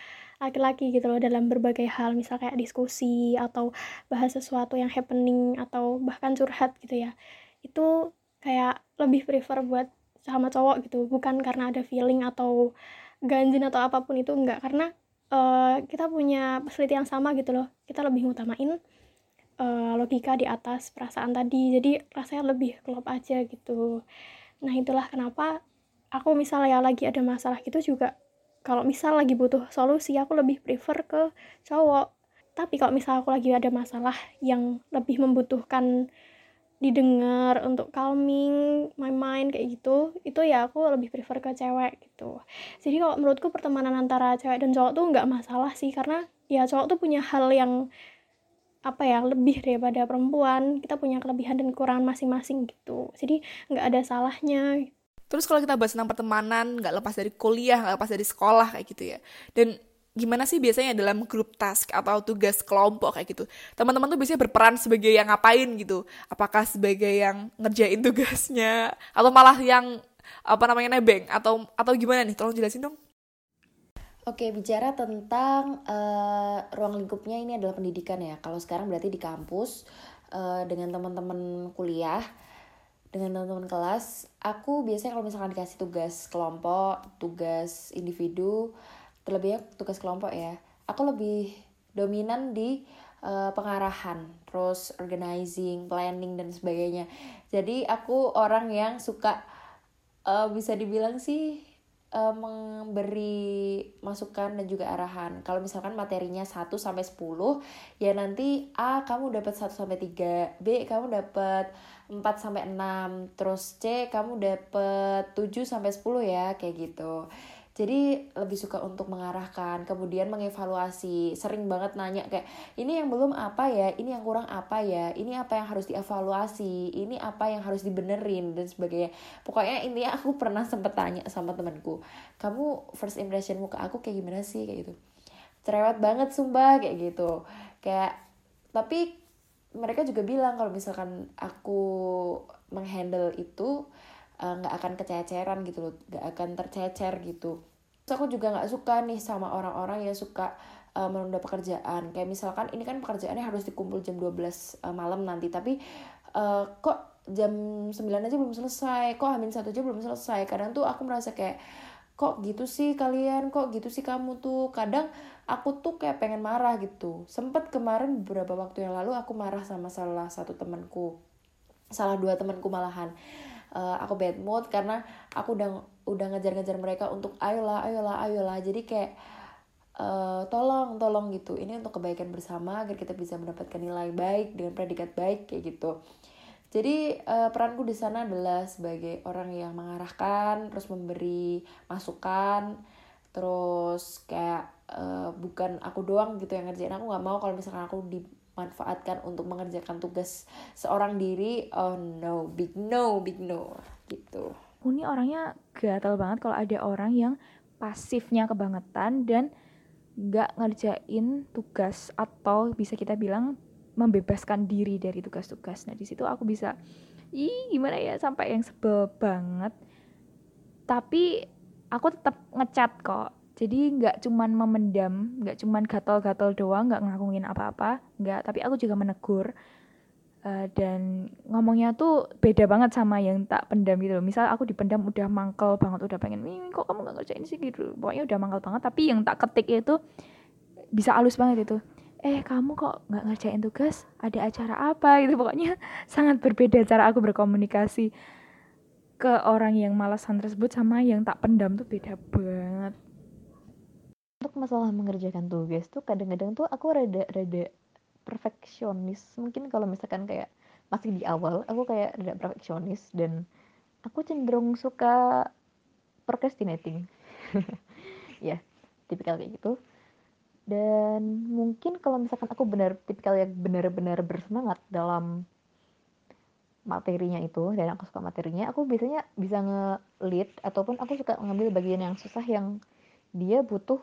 laki-laki gitu loh dalam berbagai hal, misal kayak diskusi atau bahas sesuatu yang happening atau bahkan curhat gitu ya. Itu kayak lebih prefer buat sama cowok gitu, bukan karena ada feeling atau ganjin atau apa pun itu enggak. Karena uh, kita punya personality yang sama gitu loh kita lebih ngutamain uh, logika di atas perasaan tadi. Jadi rasanya lebih klop aja gitu. Nah itulah kenapa aku misalnya lagi ada masalah gitu juga kalau misal lagi butuh solusi aku lebih prefer ke cowok. Tapi kalau misal aku lagi ada masalah yang lebih membutuhkan didengar untuk calming my mind kayak gitu itu ya aku lebih prefer ke cewek gitu. Jadi kalau menurutku pertemanan antara cewek dan cowok tuh nggak masalah sih karena ya cowok tuh punya hal yang apa ya lebih daripada perempuan. Kita punya kelebihan dan kekurangan masing-masing gitu. Jadi nggak ada salahnya terus kalau kita bahas tentang pertemanan nggak lepas dari kuliah nggak lepas dari sekolah kayak gitu ya. Dan gimana sih biasanya dalam grup task atau tugas kelompok kayak gitu? Teman-teman tuh biasanya berperan sebagai yang ngapain gitu. Apakah sebagai yang ngerjain tugasnya atau malah yang apa namanya nebeng? Atau atau gimana nih? Tolong jelasin dong. Oke, bicara tentang uh, ruang lingkupnya ini adalah pendidikan ya. Kalau sekarang berarti di kampus uh, dengan teman-teman kuliah, dengan teman-teman kelas, aku biasanya kalau misalkan dikasih tugas kelompok, tugas individu, terlebihnya tugas kelompok ya aku lebih dominan di uh, pengarahan terus organizing planning dan sebagainya jadi aku orang yang suka uh, bisa dibilang sih uh, memberi masukan dan juga arahan. Kalau misalkan materinya 1 sampai 10, ya nanti A kamu dapat 1 sampai 3, B kamu dapat 4 sampai 6, terus C kamu dapat 7 sampai 10 ya, kayak gitu. Jadi lebih suka untuk mengarahkan kemudian mengevaluasi. Sering banget nanya kayak ini yang belum apa ya? Ini yang kurang apa ya? Ini apa yang harus dievaluasi? Ini apa yang harus dibenerin? Dan sebagainya. Pokoknya ini aku pernah sempet tanya sama temanku kamu first impressionmu ke aku kayak gimana sih? Kayak gitu. Cerewet banget sumpah kayak gitu. Kayak tapi mereka juga bilang kalau misalkan aku menghandle itu Eh, nggak uh, akan kececeran gitu loh nggak akan tercecer gitu. Terus aku juga nggak suka nih sama orang-orang yang suka uh, menunda pekerjaan. Kayak misalkan ini kan pekerjaannya harus dikumpul jam 12 uh, eh, malam nanti tapi uh, kok jam 9 aja belum selesai kok hamil satu aja belum selesai. Kadang tuh aku merasa kayak kok gitu sih kalian kok gitu sih kamu tuh? Kadang aku tuh kayak pengen marah gitu. Sempet kemarin beberapa waktu yang lalu aku marah sama salah satu temanku. Salah dua temanku malahan. Uh, aku bad mood karena aku udah udah ngejar-ngejar mereka untuk ayolah ayolah ayolah. Jadi kayak uh, tolong tolong gitu. Ini untuk kebaikan bersama agar kita bisa mendapatkan nilai baik dengan predikat baik kayak gitu jadi uh, peranku di sana adalah sebagai orang yang mengarahkan terus memberi masukan terus kayak uh, bukan aku doang gitu yang ngerjain. Aku nggak mau kalau misalkan aku di manfaatkan untuk mengerjakan tugas seorang diri oh no big no big no gitu. Uni orangnya gatel banget kalau ada orang yang pasifnya kebangetan dan nggak ngerjain tugas atau bisa kita bilang membebaskan diri dari tugas-tugas. Nah di situ aku bisa, ih gimana ya sampai yang sebel banget. Tapi aku tetap ngechat kok. Jadi nggak cuman memendam nggak cuman gatal-gatal doang nggak ngelakuin apa-apa nggak. Tapi aku juga menegur uh, dan ngomongnya tuh beda banget sama yang tak pendam gitu loh. Misal aku dipendam udah mangkel banget udah pengen kok kamu nggak ngerjain sih? Gitu pokoknya udah mangkel banget. Tapi yang tak ketik itu bisa halus banget itu eh kamu kok nggak ngerjain tugas? Ada acara apa? Gitu. Pokoknya sangat berbeda cara aku berkomunikasi ke orang yang malasan tersebut sama yang tak pendam tuh beda banget. Untuk masalah mengerjakan tugas tuh kadang-kadang tuh aku rada rada perfeksionis. Mungkin kalau misalkan kayak masih di awal aku kayak rada perfeksionis dan aku cenderung suka procrastinating. Ya tipikal kayak gitu dan mungkin kalau misalkan aku benar tipikal yang benar-benar bersemangat dalam materinya itu dan aku suka materinya aku biasanya bisa nge-lead ataupun aku suka mengambil bagian yang susah yang dia butuh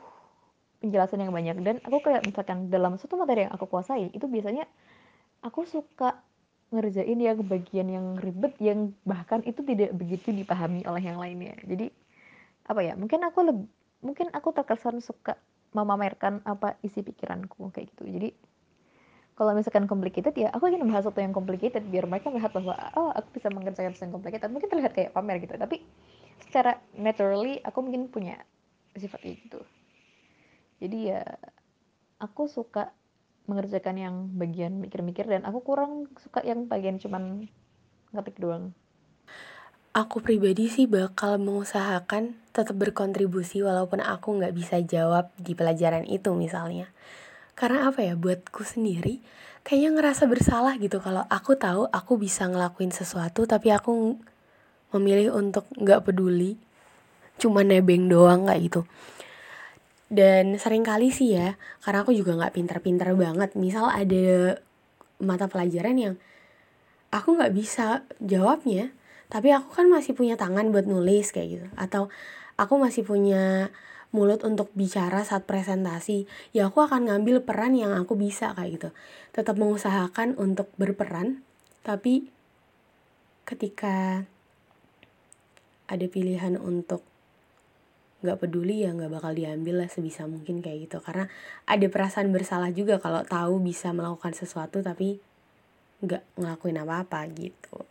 penjelasan yang banyak. Dan aku kayak misalkan dalam satu materi yang aku kuasai itu biasanya aku suka ngerjain yang bagian yang ribet yang bahkan itu tidak begitu dipahami oleh yang lainnya. Jadi apa ya mungkin aku lebih mungkin aku terkesan suka memamerkan apa isi pikiranku kayak gitu. Jadi kalau misalkan complicated ya aku ingin membahas sesuatu yang complicated biar mereka melihat bahwa oh aku bisa mengerjakan sesuatu yang complicated. Mungkin terlihat kayak pamer gitu tapi secara naturally aku mungkin punya sifat gitu. Jadi ya aku suka mengerjakan yang bagian mikir-mikir dan aku kurang suka yang bagian cuman ngetik doang Aku pribadi sih bakal mengusahakan tetap berkontribusi walaupun aku nggak bisa jawab di pelajaran itu misalnya. Karena apa ya, buatku sendiri kayaknya ngerasa bersalah gitu kalau aku tahu aku bisa ngelakuin sesuatu tapi aku memilih untuk nggak peduli, cuma nebeng doang kayak gitu. Dan sering kali sih ya, karena aku juga nggak pinter-pinter banget. Misal ada mata pelajaran yang aku nggak bisa jawabnya, tapi aku kan masih punya tangan buat nulis kayak gitu. Atau aku masih punya mulut untuk bicara saat presentasi ya aku akan ngambil peran yang aku bisa kayak gitu. Tetap mengusahakan untuk berperan tapi ketika ada pilihan untuk nggak peduli ya nggak bakal diambil lah sebisa mungkin kayak gitu. Karena ada perasaan bersalah juga kalau tahu bisa melakukan sesuatu tapi nggak ngelakuin apa-apa gitu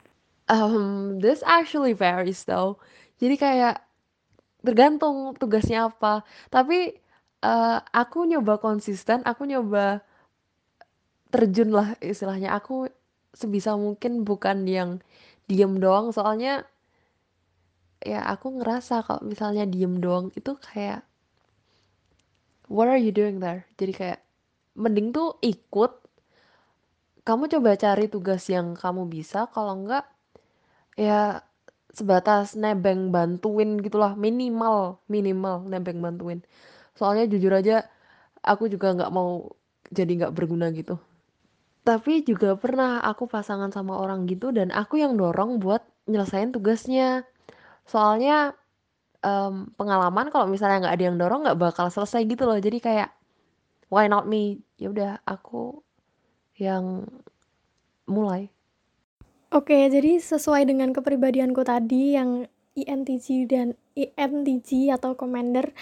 Um, this actually varies though. Jadi kayak tergantung tugasnya apa. Tapi uh, aku nyoba konsisten, aku nyoba terjun lah istilahnya. Aku sebisa mungkin bukan yang diem doang. Soalnya ya aku ngerasa kalau misalnya diem doang itu kayak what are you doing there? Jadi kayak mending tuh ikut. Kamu coba cari tugas yang kamu bisa. Kalau enggak ya sebatas nebeng bantuin gitulah. Minimal minimal nebeng bantuin. Soalnya jujur aja aku juga nggak mau jadi nggak berguna gitu. Tapi juga pernah aku pasangan sama orang gitu dan aku yang dorong buat nyelesain tugasnya. Soalnya um, pengalaman kalau misalnya nggak ada yang dorong nggak bakal selesai gitu loh. Jadi kayak why not me? Ya udah aku yang mulai Oke, jadi sesuai dengan kepribadianku tadi yang INTJ dan INTJ atau commander,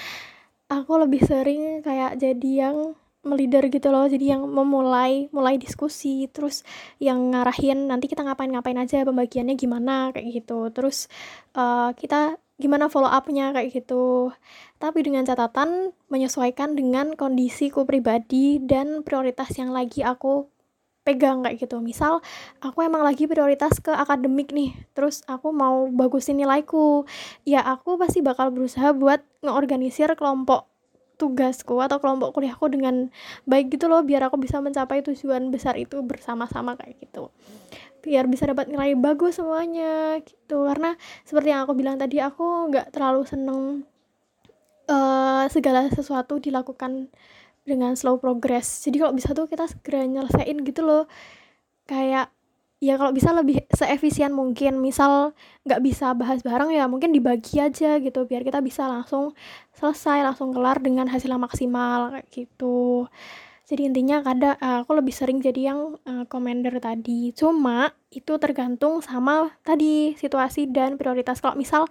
aku lebih sering kayak jadi yang melider gitu loh, jadi yang memulai mulai diskusi, terus yang ngarahin nanti kita ngapain-ngapain aja, pembagiannya gimana kayak gitu. Terus uh, kita gimana follow up-nya kayak gitu. Tapi dengan catatan menyesuaikan dengan kondisiku pribadi dan prioritas yang lagi aku pegang kayak gitu. Misal aku emang lagi prioritas ke akademik nih terus aku mau bagusin nilaiku. Ya aku pasti bakal berusaha buat ngeorganisir kelompok tugasku atau kelompok kuliahku dengan baik gitu loh biar aku bisa mencapai tujuan besar itu bersama-sama kayak gitu. Biar bisa dapat nilai bagus semuanya gitu. Karena seperti yang aku bilang tadi aku nggak terlalu seneng uh, segala sesuatu dilakukan dengan slow progress. Jadi kalau bisa tuh kita segera nyelesain gitu loh. Kayak ya kalau bisa lebih seefisien mungkin. Misal nggak bisa bahas bareng ya mungkin dibagi aja gitu biar kita bisa langsung selesai langsung kelar dengan hasil yang maksimal kayak gitu. Jadi intinya kadang uh, aku lebih sering jadi yang uh, commander tadi. Cuma itu tergantung sama tadi situasi dan prioritas. Kalau misal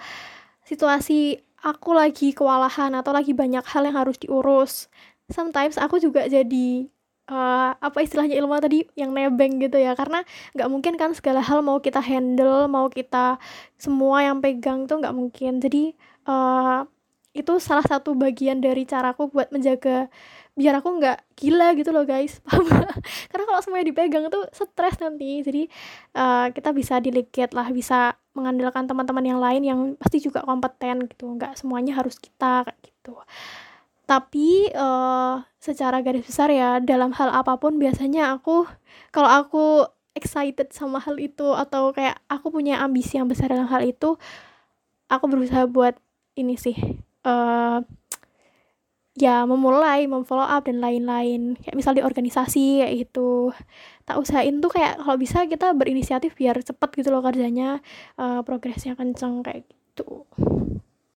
situasi aku lagi kewalahan atau lagi banyak hal yang harus diurus sometimes aku juga jadi uh, apa istilahnya ilmu tadi yang nebeng gitu ya. Karena nggak mungkin kan segala hal mau kita handle mau kita semua yang pegang tuh nggak mungkin. Jadi uh, itu salah satu bagian dari caraku buat menjaga biar aku nggak gila gitu loh guys. Karena kalau semuanya dipegang itu stres nanti. Jadi uh, kita bisa delegate lah bisa mengandalkan teman-teman yang lain yang pasti juga kompeten gitu. Nggak semuanya harus kita kayak gitu tapi uh, secara garis besar ya dalam hal apa pun biasanya aku kalau aku excited sama hal itu atau kayak aku punya ambisi yang besar dalam hal itu aku berusaha buat ini sih uh, ya memulai memfollow up dan lain-lain. Kayak misal di organisasi kayak gitu. Tak usahain tuh kayak kalau bisa kita berinisiatif biar cepet gitu loh kerjanya uh, progresnya kenceng kayak gitu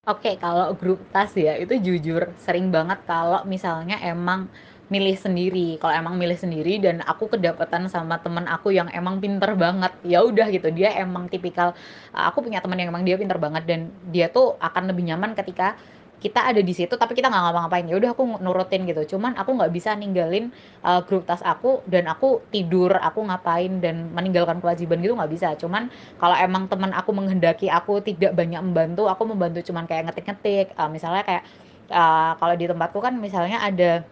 Oke, kalau grup tas ya, itu jujur sering banget kalau misalnya emang milih sendiri. Kalau emang milih sendiri dan aku kedapatan sama temen aku yang emang pinter banget, ya udah gitu. Dia emang tipikal, aku punya temen yang emang dia pinter banget dan dia tuh akan lebih nyaman ketika kita ada di situ tapi kita nggak ngapa-ngapain. Ya udah aku nurutin gitu. Cuman aku nggak bisa ninggalin uh, grup tas aku dan aku tidur aku ngapain dan meninggalkan kewajiban gitu nggak bisa. Cuman kalau emang teman aku menghendaki aku tidak banyak membantu aku membantu cuman kayak ngetik-ngetik. Uh, misalnya kayak uh, kalau di tempatku kan misalnya ada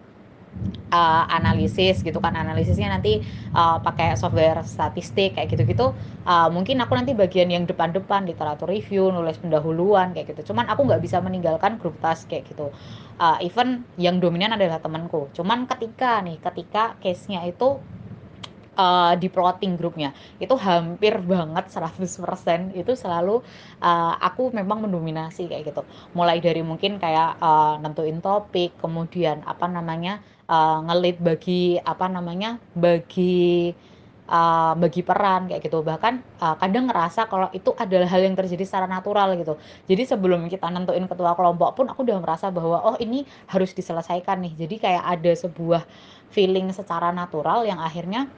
uh, analisis gitu kan. Analisisnya nanti uh, pakai software statistik kayak gitu-gitu uh, mungkin aku nanti bagian yang depan-depan literatur review nulis pendahuluan kayak gitu. Cuman aku nggak bisa meninggalkan grup task kayak gitu. Uh, even yang dominan adalah temanku. Cuman ketika nih ketika case-nya itu uh, di plotting grupnya itu hampir banget 100% itu selalu uh, aku memang mendominasi kayak gitu. Mulai dari mungkin kayak uh, nentuin topik kemudian apa namanya uh, ngelit bagi apa namanya bagi uh, bagi peran kayak gitu. Bahkan uh, kadang ngerasa kalau itu adalah hal yang terjadi secara natural gitu. Jadi sebelum kita nentuin ketua kelompok pun aku udah merasa bahwa oh ini harus diselesaikan nih. Jadi kayak ada sebuah feeling secara natural yang akhirnya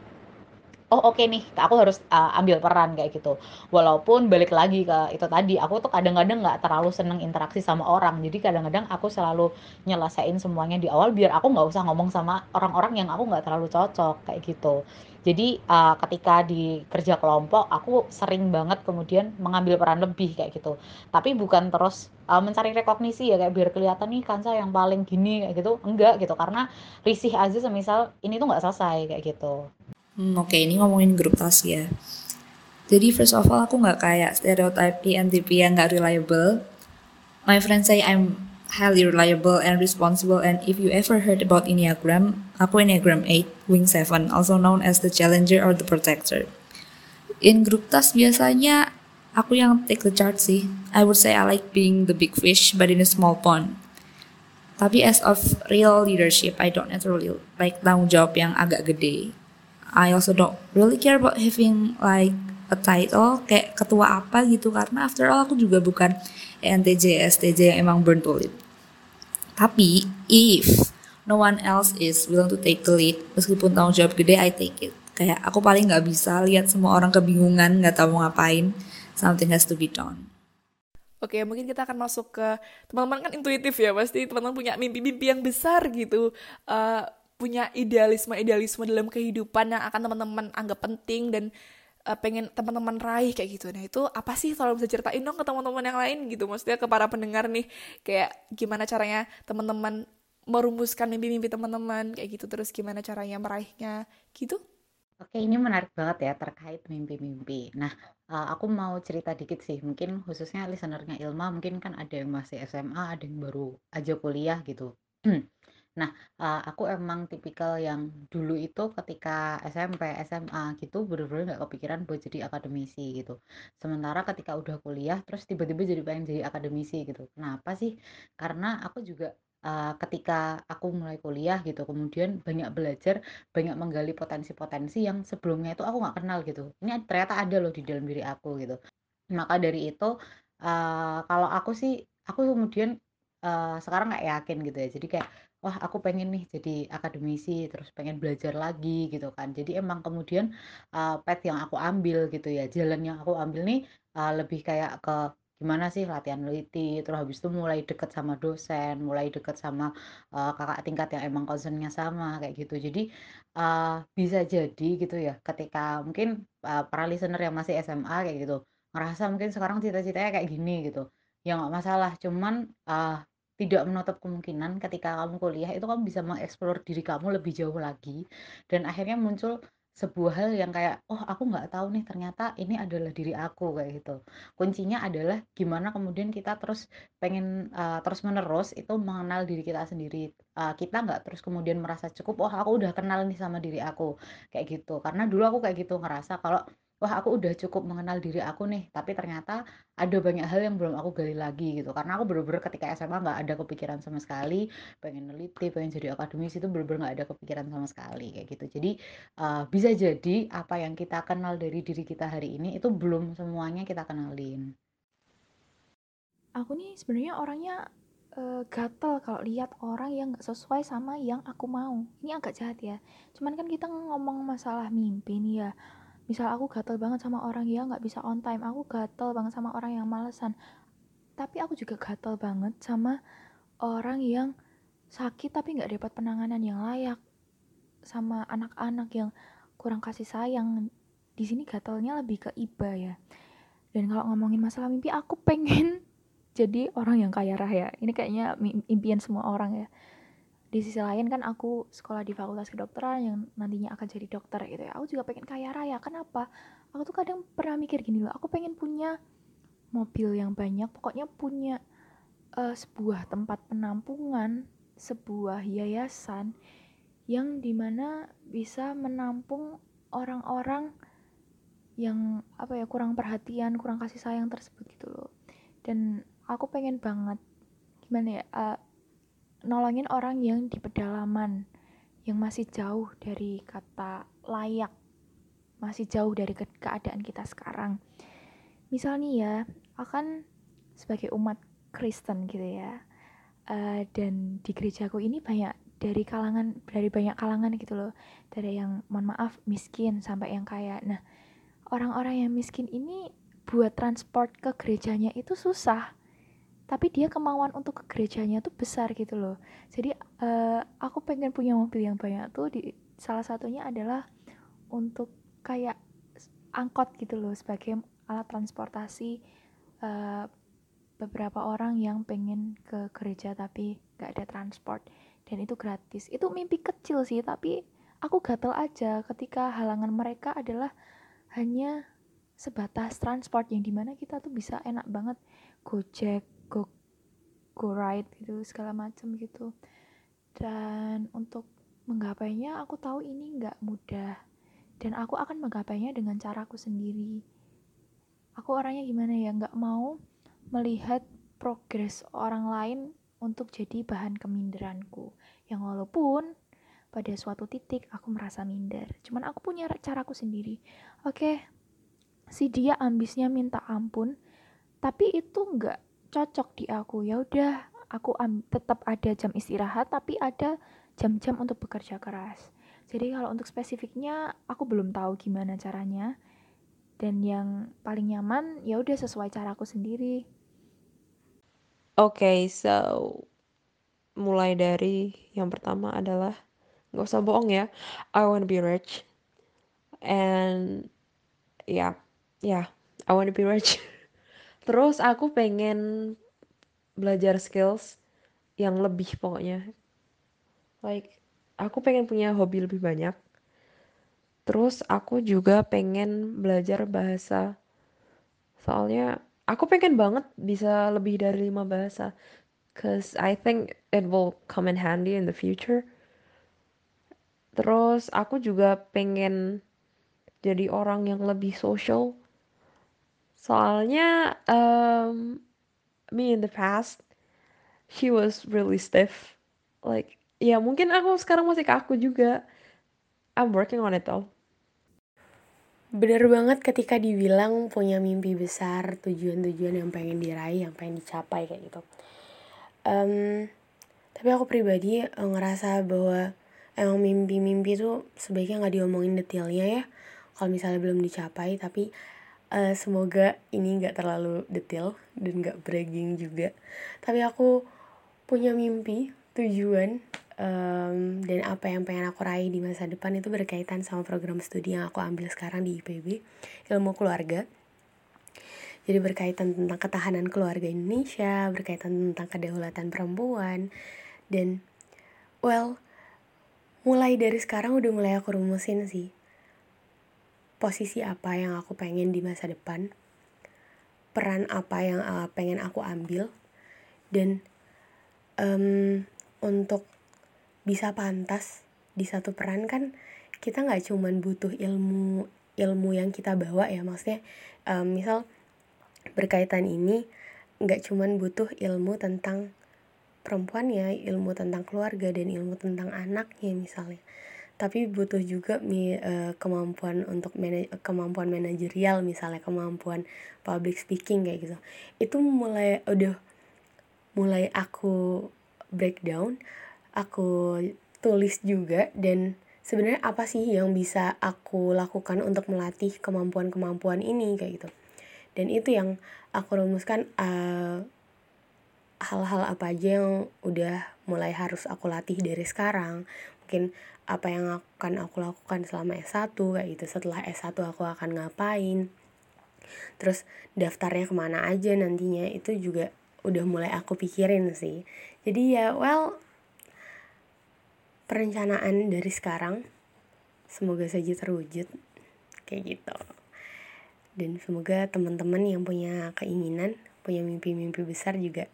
oh oke okay nih aku harus uh, ambil peran kayak gitu. Walaupun balik lagi ke itu tadi aku tuh kadang-kadang nggak terlalu seneng interaksi sama orang. Jadi kadang-kadang aku selalu nyelesain semuanya di awal biar aku nggak usah ngomong sama orang-orang yang aku nggak terlalu cocok kayak gitu. Jadi uh, ketika di kerja kelompok aku sering banget kemudian mengambil peran lebih kayak gitu. Tapi bukan terus uh, mencari rekognisi ya kayak biar kelihatan nih kansa yang paling gini kayak gitu. Enggak gitu. Karena risih aja semisal ini tuh nggak selesai kayak gitu Hmm, Oke, okay, ini ngomongin grup tas ya. Jadi first of all aku nggak kayak stereotype ENTP yang nggak reliable. My friends say I'm highly reliable and responsible and if you ever heard about Enneagram, aku Enneagram 8, Wing 7, also known as the challenger or the protector. In grup tas biasanya aku yang take the charge sih. I would say I like being the big fish but in a small pond. Tapi as of real leadership, I don't naturally like tanggung jawab yang agak gede. I also don't really care about having like a title kayak ketua apa gitu karena after all aku juga bukan ENTJ STJ yang emang burn to lead. Tapi if no one else is willing to take the lead meskipun tanggung jawab gede I take it. Kayak aku paling nggak bisa lihat semua orang kebingungan nggak tahu mau ngapain. Something has to be done. Oke, mungkin kita akan masuk ke teman-teman kan intuitif ya, pasti teman-teman punya mimpi-mimpi yang besar gitu. Uh, punya idealisme-idealisme dalam kehidupan yang akan teman-teman anggap penting dan uh, pengen teman-teman raih kayak gitu. Nah, itu apa sih kalau bisa ceritain dong ke teman-teman yang lain gitu. Maksudnya ke para pendengar nih kayak gimana caranya teman-teman merumuskan mimpi-mimpi teman-teman kayak gitu terus gimana caranya meraihnya gitu. Oke, ini menarik banget ya terkait mimpi-mimpi. Nah, uh, aku mau cerita dikit sih. Mungkin khususnya listenernya Ilma mungkin kan ada yang masih SMA, ada yang baru aja kuliah gitu. Nah, uh, aku emang tipikal yang dulu itu ketika SMP, SMA gitu bener-bener nggak kepikiran buat jadi akademisi gitu. Sementara ketika udah kuliah terus tiba-tiba jadi pengen jadi akademisi gitu. Kenapa sih? Karena aku juga uh, ketika aku mulai kuliah gitu, kemudian banyak belajar, banyak menggali potensi-potensi yang sebelumnya itu aku nggak kenal gitu. Ini ternyata ada loh di dalam diri aku gitu. Maka dari itu, uh, kalau aku sih, aku kemudian uh, sekarang nggak yakin gitu ya. Jadi kayak wah aku pengen nih jadi akademisi terus pengen belajar lagi gitu kan. Jadi emang kemudian uh, path yang aku ambil gitu ya jalan yang aku ambil nih uh, lebih kayak ke gimana sih latihan teliti terus habis itu mulai deket sama dosen mulai deket sama uh, kakak tingkat yang emang concernnya sama kayak gitu. Jadi uh, bisa jadi gitu ya ketika mungkin uh, para listener yang masih SMA kayak gitu ngerasa mungkin sekarang cita-citanya kayak gini gitu. Ya nggak masalah cuman uh, tidak menutup kemungkinan ketika kamu kuliah itu kamu bisa mengeksplor diri kamu lebih jauh lagi. Dan akhirnya muncul sebuah hal yang kayak oh aku nggak tahu nih ternyata ini adalah diri aku kayak gitu. Kuncinya adalah gimana kemudian kita terus pengen uh, terus menerus itu mengenal diri kita sendiri. Uh, kita nggak terus kemudian merasa cukup oh aku udah kenal nih sama diri aku kayak gitu. Karena dulu aku kayak gitu ngerasa kalau wah aku udah cukup mengenal diri aku nih tapi ternyata ada banyak hal yang belum aku gali lagi gitu. Karena aku bener-bener ketika SMA nggak ada kepikiran sama sekali pengen neliti pengen jadi akademis itu bener-bener nggak ada kepikiran sama sekali kayak gitu. Jadi uh, bisa jadi apa yang kita kenal dari diri kita hari ini itu belum semuanya kita kenalin. Aku nih sebenarnya orangnya uh, gatel kalau lihat orang yang nggak sesuai sama yang aku mau. Ini agak jahat ya. Cuman kan kita ngomong masalah mimpi nih ya misal aku gatel banget sama orang yang nggak bisa on time. Aku gatel banget sama orang yang malesan. Tapi aku juga gatel banget sama orang yang sakit tapi nggak dapat penanganan yang layak. Sama anak-anak yang kurang kasih sayang. Di sini gatelnya lebih ke iba ya. Dan kalau ngomongin masalah mimpi aku pengen jadi orang yang kaya raya. Ini kayaknya impian semua orang ya di sisi lain kan aku sekolah di fakultas kedokteran yang nantinya akan jadi dokter gitu ya. Aku juga pengen kaya raya. Kenapa? Aku tuh kadang pernah mikir gini loh. Aku pengen punya mobil yang banyak. Pokoknya punya uh, sebuah tempat penampungan sebuah yayasan yang di mana bisa menampung orang-orang yang apa ya kurang perhatian kurang kasih sayang tersebut gitu loh. Dan aku pengen banget gimana ya uh, nolongin orang yang di pedalaman yang masih jauh dari kata layak masih jauh dari ke keadaan kita sekarang. Misalnya ya akan sebagai umat Kristen gitu ya uh, dan di gerejaku ini banyak dari kalangan dari banyak kalangan gitu loh. Dari yang mohon maaf miskin sampai yang kaya. Nah orang-orang yang miskin ini buat transport ke gerejanya itu susah tapi dia kemauan untuk ke gerejanya tuh besar gitu loh. Jadi uh, aku pengen punya mobil yang banyak tuh di salah satunya adalah untuk kayak angkot gitu loh sebagai alat transportasi uh, beberapa orang yang pengen ke gereja tapi gak ada transport dan itu gratis. Itu mimpi kecil sih tapi aku gatel aja ketika halangan mereka adalah hanya sebatas transport yang di mana kita tuh bisa enak banget gojek go go ride gitu segala macam gitu. Dan untuk menggapainya aku tahu ini nggak mudah. Dan aku akan menggapainya dengan caraku sendiri. Aku orangnya gimana ya nggak mau melihat progres orang lain untuk jadi bahan keminderanku. Yang walaupun pada suatu titik aku merasa minder. Cuman aku punya caraku sendiri. Oke okay, si dia ambisnya minta ampun tapi itu nggak cocok di aku. Ya udah aku tetap ada jam istirahat tapi ada jam-jam untuk bekerja keras. Jadi kalau untuk spesifiknya aku belum tahu gimana caranya. Dan yang paling nyaman ya udah sesuai caraku sendiri. Oke okay, so mulai dari yang pertama adalah nggak usah bohong ya I wanna be rich. And yeah, yeah, I wanna be rich terus aku pengen belajar skills yang lebih pokoknya. Like aku pengen punya hobi lebih banyak. Terus aku juga pengen belajar bahasa. Soalnya aku pengen banget bisa lebih dari lima bahasa. Cause I think it will come in handy in the future. Terus aku juga pengen jadi orang yang lebih social Soalnya um, me in the past she was really stiff. Like ya mungkin aku sekarang masih kaku juga. I'm working on it though. Bener banget ketika dibilang punya mimpi besar, tujuan-tujuan yang pengen diraih, yang pengen dicapai kayak gitu. Um, tapi aku pribadi uh, ngerasa bahwa emang mimpi-mimpi tuh sebaiknya nggak diomongin detailnya ya. Kalau misalnya belum dicapai, tapi uh, semoga ini nggak terlalu detail dan nggak bragging juga tapi aku punya mimpi tujuan um, dan apa yang pengen aku raih di masa depan itu berkaitan sama program studi yang aku ambil sekarang di IPB ilmu keluarga Jadi berkaitan tentang ketahanan keluarga Indonesia, berkaitan tentang kedaulatan perempuan, dan well, mulai dari sekarang udah mulai aku rumusin sih. Posisi apa yang aku pengen di masa depan, peran apa yang uh, pengen aku ambil, dan um, untuk bisa pantas di satu peran kan kita nggak cuman butuh ilmu ilmu yang kita bawa ya. Maksudnya um, misal berkaitan ini nggak cuman butuh ilmu tentang perempuan ya ilmu tentang keluarga dan ilmu tentang anaknya misalnya tapi butuh juga mi, uh, kemampuan untuk mana, kemampuan manajerial misalnya kemampuan public speaking kayak gitu. Itu mulai udah mulai aku breakdown aku tulis juga dan sebenarnya apa sih yang bisa aku lakukan untuk melatih kemampuan-kemampuan ini kayak gitu. Dan itu yang aku rumuskan eh, hal-hal apa aja yang udah mulai harus aku latih dari sekarang. Mungkin apa yang akan aku lakukan selama S1 kayak gitu. Setelah S1 aku akan ngapain? Terus daftarnya ke mana aja nantinya? Itu juga udah mulai aku pikirin sih. Jadi ya well perencanaan dari sekarang semoga saja terwujud kayak gitu. Dan semoga teman-teman yang punya keinginan punya mimpi-mimpi besar juga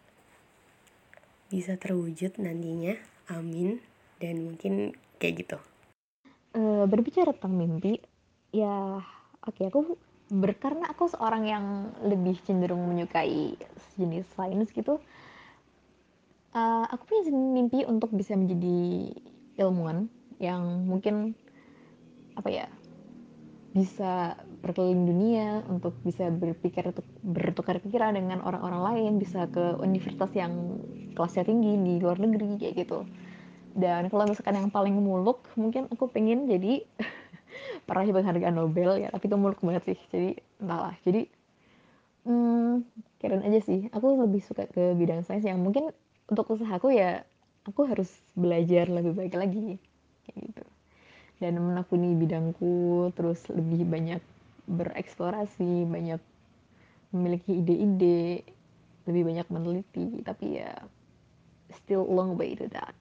bisa terwujud nantinya. Amin. Dan mungkin kayak gitu. Uh, berbicara tentang mimpi ya oke okay, aku ber karena aku seorang yang lebih cenderung menyukai jenis sains gitu uh, aku punya mimpi untuk bisa menjadi ilmuwan yang mungkin apa ya bisa berkeliling dunia untuk bisa berpikir untuk bertukar pikiran dengan orang-orang lain bisa ke universitas yang kelasnya tinggi di luar negeri kayak gitu dan kalau misalkan yang paling muluk mungkin aku pengen jadi peraih penghargaan Nobel ya. Tapi itu muluk banget sih jadi entahlah. Jadi hmm, keren aja sih. Aku lebih suka ke bidang sains yang mungkin untuk usahaku ya aku harus belajar lebih baik lagi kayak gitu. Dan menekuni bidangku terus lebih banyak bereksplorasi banyak memiliki ide-ide lebih banyak meneliti. Tapi ya still long way to that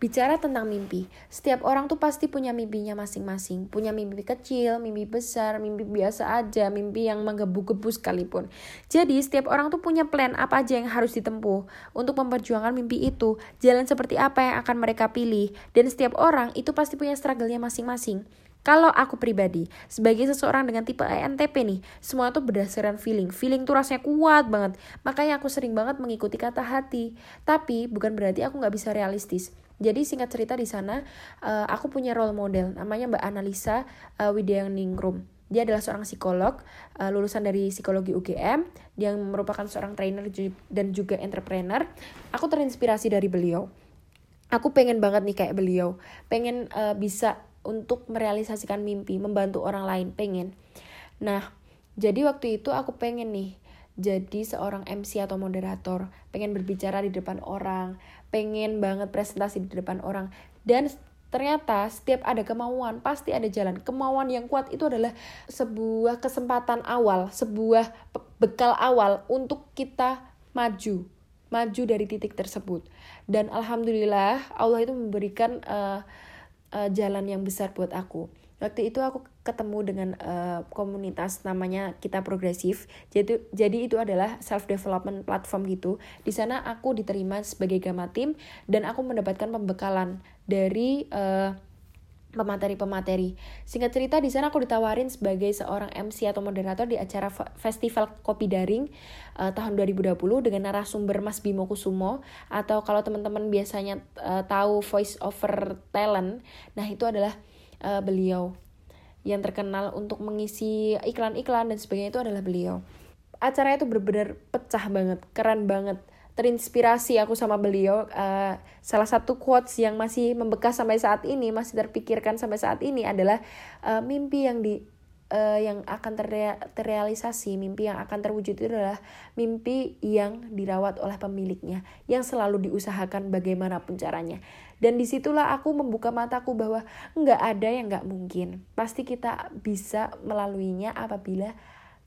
Bicara tentang mimpi, setiap orang tuh pasti punya mimpinya masing-masing. Punya mimpi kecil, mimpi besar, mimpi biasa aja, mimpi yang menggebu-gebu sekalipun. Jadi setiap orang tuh punya plan apa aja yang harus ditempuh untuk memperjuangkan mimpi itu. Jalan seperti apa yang akan mereka pilih. Dan setiap orang itu pasti punya struggle-nya masing-masing. Kalau aku pribadi, sebagai seseorang dengan tipe ENTP nih, semua tuh berdasarkan feeling. Feeling tuh rasanya kuat banget. Makanya aku sering banget mengikuti kata hati. Tapi bukan berarti aku nggak bisa realistis. Jadi singkat cerita di sana uh, aku punya role model namanya Mbak Analisa uh, Widyang Ningrum. Dia adalah seorang psikolog uh, lulusan dari psikologi UGM yang merupakan seorang trainer dan juga entrepreneur. Aku terinspirasi dari beliau. Aku pengen banget nih kayak beliau, pengen uh, bisa untuk merealisasikan mimpi, membantu orang lain, pengen. Nah, jadi waktu itu aku pengen nih jadi seorang MC atau moderator, pengen berbicara di depan orang, pengen banget presentasi di depan orang. Dan ternyata setiap ada kemauan pasti ada jalan. Kemauan yang kuat itu adalah sebuah kesempatan awal, sebuah bekal awal untuk kita maju, maju dari titik tersebut. Dan alhamdulillah Allah itu memberikan uh, uh, jalan yang besar buat aku waktu itu aku ketemu dengan uh, komunitas namanya kita progresif jadi jadi itu adalah self development platform gitu di sana aku diterima sebagai gama tim dan aku mendapatkan pembekalan dari uh, pemateri-pemateri. Singkat cerita di sana aku ditawarin sebagai seorang MC atau moderator di acara festival kopi daring uh, tahun 2020 dengan narasumber Mas Bimo Kusumo atau kalau teman-teman biasanya uh, tahu voice over talent, nah itu adalah uh, beliau yang terkenal untuk mengisi iklan-iklan dan sebagainya itu adalah beliau. Acaranya itu benar-benar pecah banget, keren banget. Terinspirasi aku sama beliau. Uh, salah satu quotes yang masih membekas sampai saat ini, masih terpikirkan sampai saat ini adalah uh, mimpi yang di uh, yang akan terre terrealisasi, mimpi yang akan terwujud itu adalah mimpi yang dirawat oleh pemiliknya, yang selalu diusahakan bagaimanapun caranya. Dan di situlah aku membuka mataku bahwa nggak ada yang nggak mungkin. Pasti kita bisa melaluinya apabila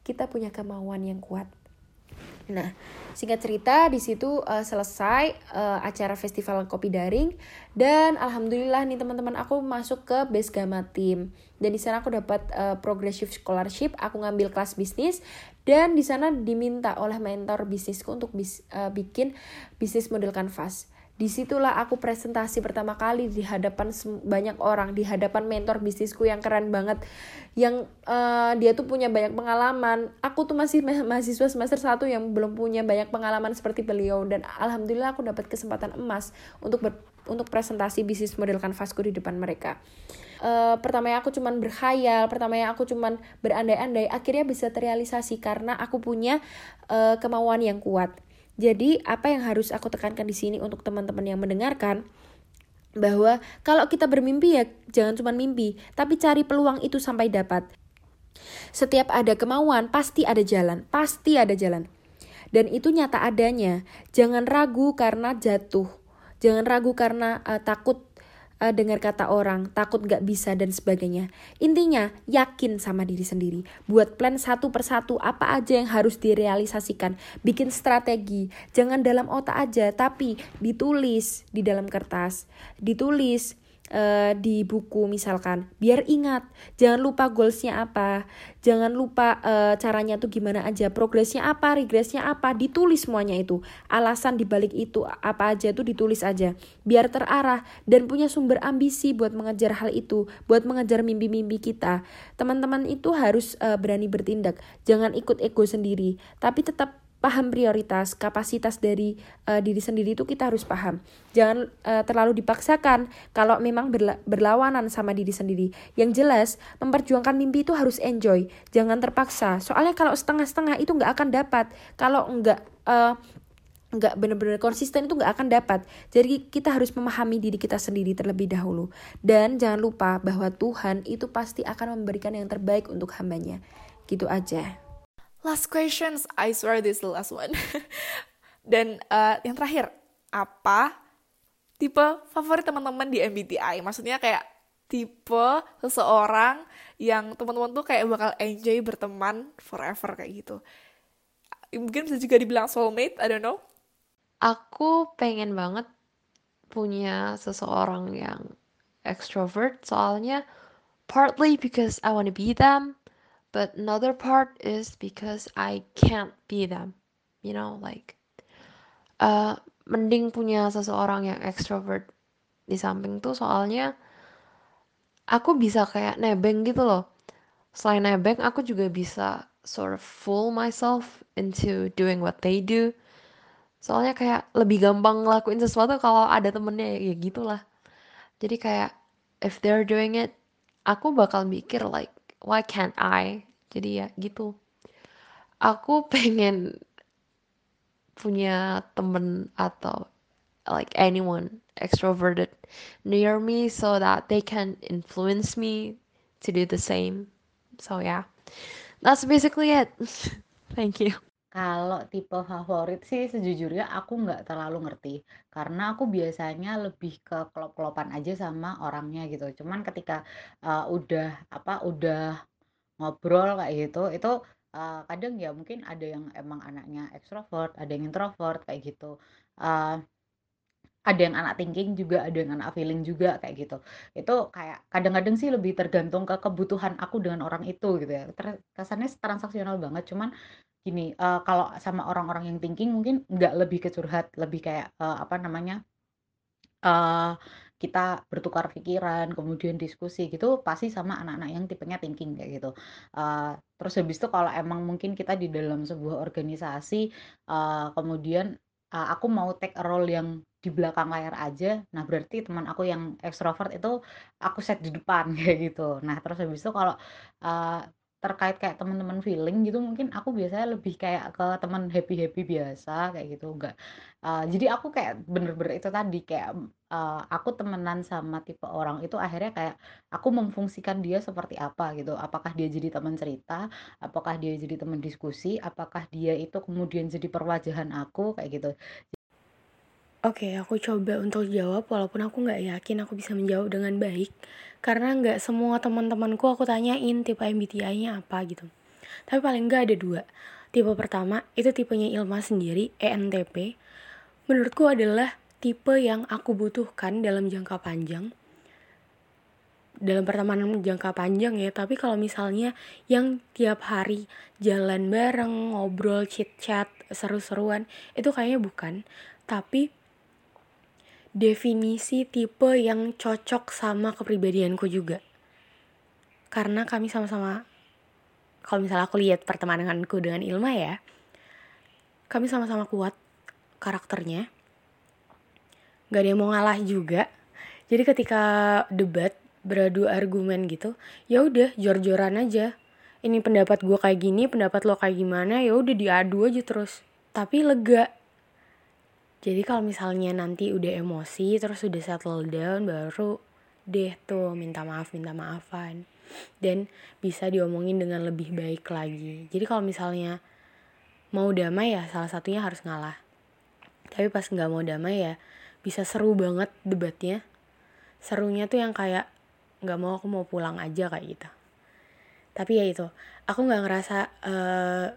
kita punya kemauan yang kuat. Nah, singkat cerita di situ uh, selesai uh, acara festival kopi daring dan alhamdulillah nih teman-teman aku masuk ke Base Gamma Team. Dan di sana aku dapat uh, progressive scholarship, aku ngambil kelas bisnis dan di sana diminta oleh mentor bisnisku untuk bis, uh, bikin bisnis model kanvas di situlah aku presentasi pertama kali di hadapan banyak orang di hadapan mentor bisnisku yang keren banget. Yang uh, dia tuh punya banyak pengalaman. Aku tuh masih mahasiswa semester 1 yang belum punya banyak pengalaman seperti beliau. Dan alhamdulillah aku dapat kesempatan emas untuk ber, untuk presentasi bisnis model kanvasku di depan mereka. Uh, pertamanya aku cuman berkhayal pertamanya aku cuman berandai-andai akhirnya bisa terrealisasi karena aku punya uh, kemauan yang kuat jadi, apa yang harus aku tekankan di sini untuk teman-teman yang mendengarkan bahwa kalau kita bermimpi ya jangan cuma mimpi, tapi cari peluang itu sampai dapat. Setiap ada kemauan, pasti ada jalan, pasti ada jalan. Dan itu nyata adanya. Jangan ragu karena jatuh. Jangan ragu karena uh, takut uh, dengar kata orang, takut gak bisa dan sebagainya. Intinya, yakin sama diri sendiri. Buat plan satu persatu apa aja yang harus direalisasikan. Bikin strategi. Jangan dalam otak aja, tapi ditulis di dalam kertas. Ditulis uh, di buku misalkan. Biar ingat jangan lupa goalsnya apa. Jangan lupa uh, caranya tuh gimana aja. Progresnya apa regresnya apa ditulis semuanya itu. Alasan dibalik itu apa aja tuh ditulis aja. Biar terarah dan punya sumber ambisi buat mengejar hal itu buat mengejar mimpi-mimpi kita. Teman-teman itu harus uh, berani bertindak. Jangan ikut ego sendiri tapi tetap paham prioritas, kapasitas dari uh, diri sendiri itu kita harus paham. Jangan uh, terlalu dipaksakan kalau memang berla berlawanan sama diri sendiri. Yang jelas, memperjuangkan mimpi itu harus enjoy, jangan terpaksa. Soalnya kalau setengah-setengah itu nggak akan dapat. Kalau nggak uh, nggak benar-benar konsisten itu nggak akan dapat. Jadi kita harus memahami diri kita sendiri terlebih dahulu. Dan jangan lupa bahwa Tuhan itu pasti akan memberikan yang terbaik untuk hambanya. Gitu aja. Last questions, I swear this is the last one. Dan uh, yang terakhir, apa tipe favorit teman-teman di MBTI? Maksudnya kayak tipe seseorang yang teman-teman tuh kayak bakal enjoy berteman forever kayak gitu. Mungkin bisa juga dibilang soulmate, I don't know. Aku pengen banget punya seseorang yang extrovert soalnya partly because I want to be them but another part is because I can't be them you know like uh, mending punya seseorang yang extrovert di samping tuh soalnya aku bisa kayak nebeng gitu loh. Selain nebeng aku juga bisa sort of fool myself into doing what they do. Soalnya kayak lebih gampang ngelakuin sesuatu kalau ada temennya ya gitulah. Jadi kayak if they're doing it aku bakal mikir like why can't I? Jadi ya gitu. Aku pengen punya temen atau like anyone extroverted near me so that they can influence me to do the same. So yeah. That's basically it. Thank you kalau tipe favorit sih sejujurnya aku nggak terlalu ngerti. Karena aku biasanya lebih ke klop-klopan aja sama orangnya gitu. Cuman ketika uh, udah apa udah ngobrol kayak gitu itu uh, kadang ya mungkin ada yang emang anaknya ekstrovert ada yang introvert kayak gitu. Uh, ada yang anak thinking juga ada yang anak feeling juga kayak gitu. Itu kayak kadang-kadang sih lebih tergantung ke kebutuhan aku dengan orang itu gitu ya. Kesannya transaksional banget. Cuman gini uh, kalau sama orang-orang yang thinking mungkin nggak lebih ke curhat lebih kayak uh, apa namanya uh, kita bertukar pikiran kemudian diskusi gitu pasti sama anak-anak yang tipenya thinking kayak gitu. Uh, terus habis itu kalau emang mungkin kita di dalam sebuah organisasi uh, kemudian uh, aku mau take a role yang di belakang layar aja nah berarti teman aku yang ekstrovert itu aku set di depan kayak gitu. Nah terus habis itu kalau uh, terkait kayak teman-teman feeling gitu mungkin aku biasanya lebih kayak ke teman happy happy biasa kayak gitu. Enggak uh, jadi aku kayak bener-bener itu tadi kayak uh, aku temenan sama tipe orang itu akhirnya kayak aku memfungsikan dia seperti apa gitu. Apakah dia jadi teman cerita apakah dia jadi teman diskusi apakah dia itu kemudian jadi perwajahan aku kayak gitu Oke, aku coba untuk jawab walaupun aku nggak yakin aku bisa menjawab dengan baik. Karena nggak semua teman-temanku aku tanyain tipe MBTI-nya apa gitu. tapi paling enggak ada dua. Tipe pertama itu tipenya Ilma sendiri ENTP menurutku adalah tipe yang aku butuhkan dalam jangka panjang. Dalam pertemanan jangka panjang ya tapi kalau misalnya yang tiap hari jalan bareng ngobrol chit chat seru-seruan itu kayaknya bukan. Tapi definisi tipe yang cocok sama kepribadianku juga. Karena kami sama-sama kalau misalnya aku lihat pertemananku dengan Ilma ya kami sama-sama kuat karakternya. Gak ada yang mau ngalah juga. Jadi ketika debat beradu argumen gitu ya udah jor-joran aja. Ini pendapat gue kayak gini pendapat lo kayak gimana ya udah diadu aja terus. Tapi lega jadi kalau misalnya nanti udah emosi terus udah settle down baru deh tuh minta maaf minta maafan. Dan bisa diomongin dengan lebih baik lagi. Jadi kalau misalnya mau damai ya salah satunya harus ngalah. Tapi pas nggak mau damai ya bisa seru banget debatnya. Serunya tuh yang kayak nggak mau aku mau pulang aja kayak gitu. Tapi ya itu aku nggak ngerasa uh,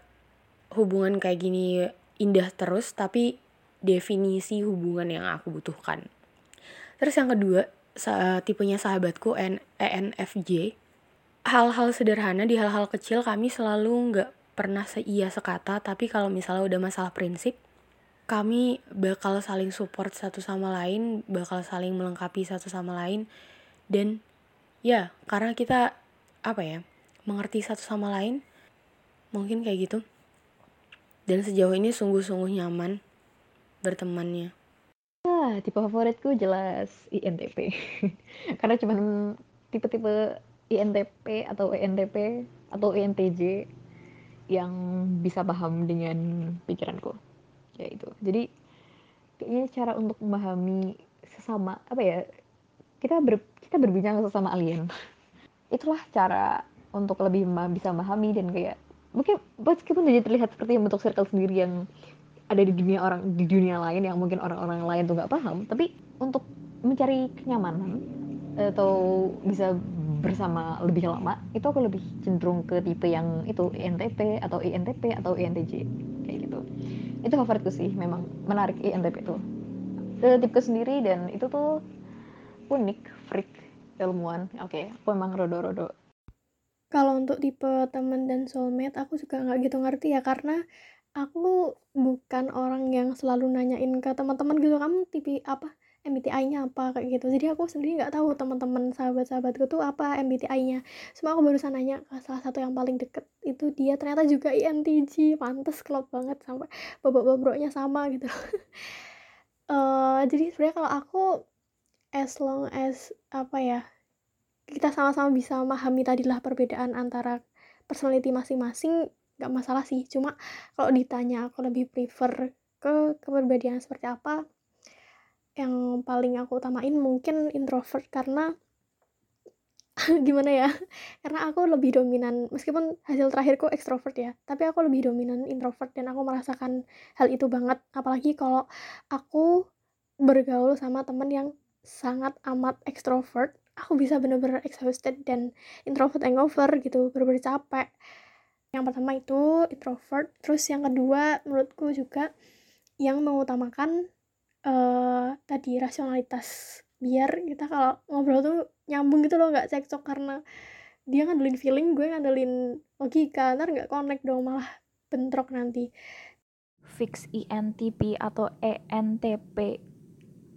hubungan kayak gini indah terus tapi definisi hubungan yang aku butuhkan. Terus yang kedua tipenya sahabatku N ENFJ hal-hal sederhana di hal-hal kecil kami selalu nggak pernah seia sekata tapi kalau misalnya udah masalah prinsip kami bakal saling support satu sama lain bakal saling melengkapi satu sama lain. Dan ya karena kita apa ya mengerti satu sama lain mungkin kayak gitu. Dan sejauh ini sungguh-sungguh nyaman bertemannya. Ah tipe favoritku jelas INTP karena cuman tipe-tipe INTP atau ENTP atau INTJ yang bisa paham dengan pikiranku. Ya itu jadi kayaknya cara untuk memahami sesama apa ya kita ber, kita berbincang sesama alien. Itulah cara untuk lebih bisa memahami dan kayak mungkin meskipun jadi terlihat seperti bentuk circle sendiri yang ada di dunia orang di dunia lain yang mungkin orang-orang lain tuh nggak paham tapi untuk mencari kenyamanan atau bisa bersama lebih lama itu aku lebih cenderung ke tipe yang itu INTP atau INTP atau INTJ kayak gitu. Itu favoritku sih memang menarik INTP itu. Tipku sendiri dan itu tuh unik freak ilmuwan. Oke okay, aku emang rodo-rodo. Kalau untuk tipe temen dan soulmate aku juga nggak gitu ngerti ya karena aku bukan orang yang selalu nanyain ke teman-teman gitu kamu tipe apa MBTI-nya apa? kayak gitu. Jadi aku sendiri nggak tahu teman-teman sahabat-sahabatku tuh apa MBTI-nya semua aku barusan nanya ke salah satu yang paling deket itu dia ternyata juga INTJ pantes klop banget sampai bobok-boboknya sama gitu. Uh, jadi sebenarnya kalau aku as long as apa ya kita sama-sama bisa memahami tadilah perbedaan antara personality masing-masing nggak masalah sih. Cuma kalau ditanya aku lebih prefer ke kepribadian seperti apa yang paling aku utamain mungkin introvert karena gimana ya karena aku lebih dominan meskipun hasil terakhirku ekstrovert ya tapi aku lebih dominan introvert dan aku merasakan hal itu banget. Apalagi kalau aku bergaul sama temen yang sangat amat ekstrovert aku bisa bener-bener exhausted dan introvert hangover gitu bener-bener capek yang pertama itu introvert. Terus yang kedua menurutku juga yang mengutamakan uh, tadi rasionalitas biar kita kalau ngobrol tuh nyambung gitu loh nggak cekcok. Karena dia ngandelin feeling gue ngandelin logika. Ntar nggak connect dong malah bentrok nanti. Fix INTP atau ENTP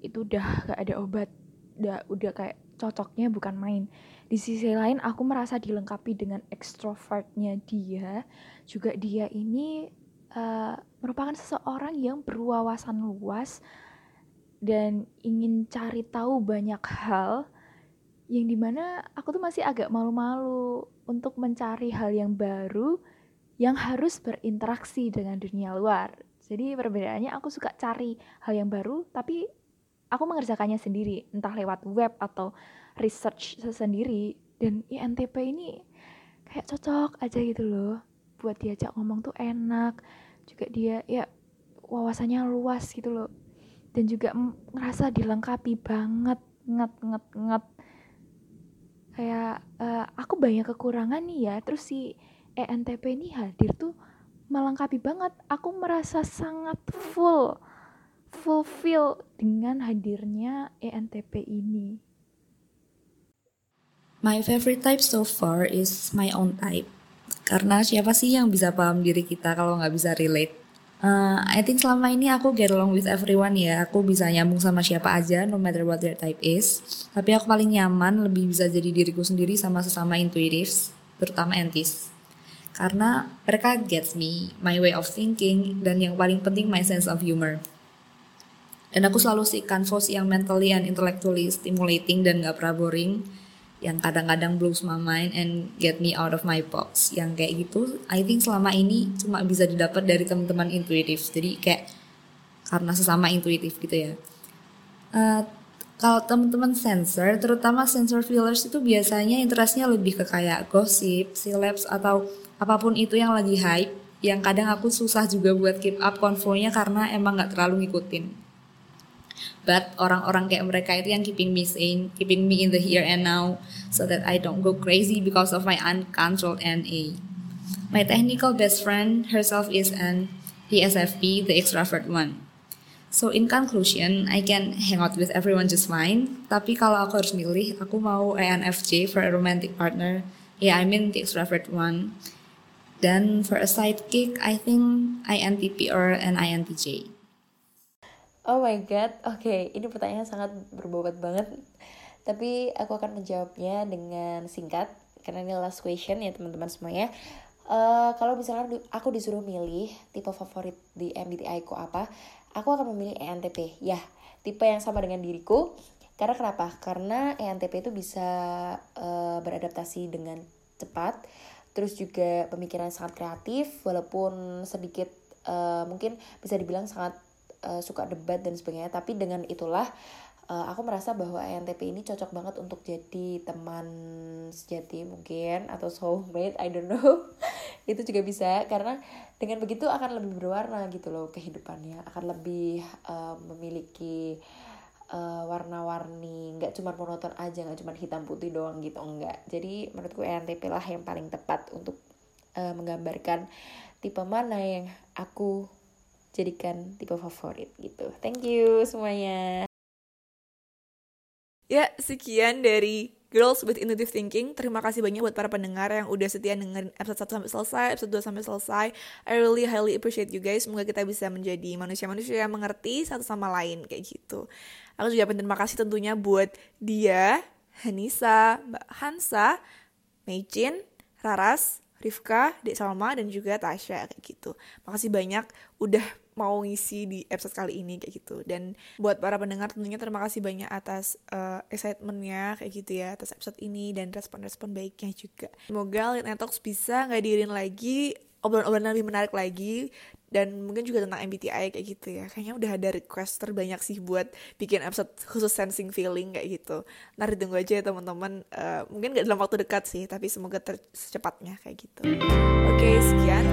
itu udah gak ada obat. Udah udah kayak cocoknya bukan main di sisi lain aku merasa dilengkapi dengan ekstrovertnya dia juga dia ini uh, merupakan seseorang yang berwawasan luas dan ingin cari tahu banyak hal yang di mana aku tuh masih agak malu-malu untuk mencari hal yang baru yang harus berinteraksi dengan dunia luar. Jadi perbedaannya aku suka cari hal yang baru tapi aku mengerjakannya sendiri entah lewat web atau research sendiri dan INTP ini kayak cocok aja gitu loh. Buat diajak ngomong tuh enak. Juga dia ya wawasannya luas gitu loh. Dan juga ngerasa dilengkapi banget. Nget nget nget. Kayak uh, aku banyak kekurangan nih ya. Terus si ENTP ini hadir tuh melengkapi banget. Aku merasa sangat full, fulfill dengan hadirnya ENTP ini. My favorite type so far is my own type. Karena siapa sih yang bisa paham diri kita kalau nggak bisa relate? Uh, I think selama ini aku get along with everyone ya. Aku bisa nyambung sama siapa aja, no matter what their type is. Tapi aku paling nyaman, lebih bisa jadi diriku sendiri sama sesama intuitives, terutama entis. Karena mereka gets me, my way of thinking, dan yang paling penting my sense of humor. Dan aku selalu sih kanvas yang mentally and intellectually stimulating dan gak pernah boring yang kadang-kadang blows my mind and get me out of my box. Yang kayak gitu I think selama ini cuma bisa didapat dari teman-teman intuitif jadi kayak karena sesama intuitif gitu ya. Uh, kalau teman-teman sensor terutama sensor feelers itu biasanya interestnya lebih ke kayak gosip, celebs atau apa pun itu yang lagi hype yang kadang aku susah juga buat keep up konvonya karena emang nggak terlalu ngikutin but orang-orang kayak mereka itu yang keeping me sane keeping me in the here and now so that I don't go crazy because of my uncontrolled NA my technical best friend herself is an ESFP the extrovert one So in conclusion, I can hang out with everyone just fine. Tapi kalau aku harus milih, aku mau ENFJ for a romantic partner. Yeah, I mean the extrovert one. Then for a sidekick, I think INTP or an INTJ. Oh my god, oke, okay. ini pertanyaan sangat berbobot banget. Tapi aku akan menjawabnya dengan singkat karena ini last question ya teman-teman semuanya. Uh, kalau misalnya aku disuruh milih tipe favorit di MBTI ku apa, aku akan memilih ENTP. Ya, tipe yang sama dengan diriku. Karena kenapa? Karena ENTP itu bisa uh, beradaptasi dengan cepat, terus juga pemikiran sangat kreatif, walaupun sedikit uh, mungkin bisa dibilang sangat uh, suka debat dan sebagainya. Tapi dengan itulah uh, aku merasa bahwa ENTP ini cocok banget untuk jadi teman sejati mungkin atau soulmate I don't know. Itu juga bisa karena dengan begitu akan lebih berwarna gitu loh kehidupannya. Akan lebih uh, memiliki uh, warna-warni. Nggak cuma monoton aja nggak cuma hitam putih doang gitu enggak jadi menurutku ENTP lah yang paling tepat untuk uh, menggambarkan tipe mana yang aku jadikan tipe favorit gitu. Thank you semuanya. Ya, sekian dari Girls with Intuitive Thinking. Terima kasih banyak buat para pendengar yang udah setia dengerin episode 1 sampai selesai, episode 2 sampai selesai. I really highly appreciate you guys. Semoga kita bisa menjadi manusia-manusia yang mengerti satu sama lain kayak gitu. Aku juga terima kasih tentunya buat dia, Hanisa, Mbak Hansa, Meijin, Raras, Rifka, Dek Salma, dan juga Tasya kayak gitu. Makasih banyak udah mau ngisi di episode kali ini kayak gitu. Dan buat para pendengar tentunya terima kasih banyak atas uh, excitementnya kayak gitu ya atas episode ini dan respon-respon baiknya juga. Semoga Night Talks bisa ngadirin lagi obrolan-obrolan lebih menarik lagi dan mungkin juga tentang MBTI kayak gitu ya. Kayaknya udah ada request terbanyak sih buat bikin episode khusus sensing feeling kayak gitu. Ntar ditunggu aja ya teman-teman. Uh, mungkin gak dalam waktu dekat sih tapi semoga secepatnya kayak gitu. Oke okay, sekian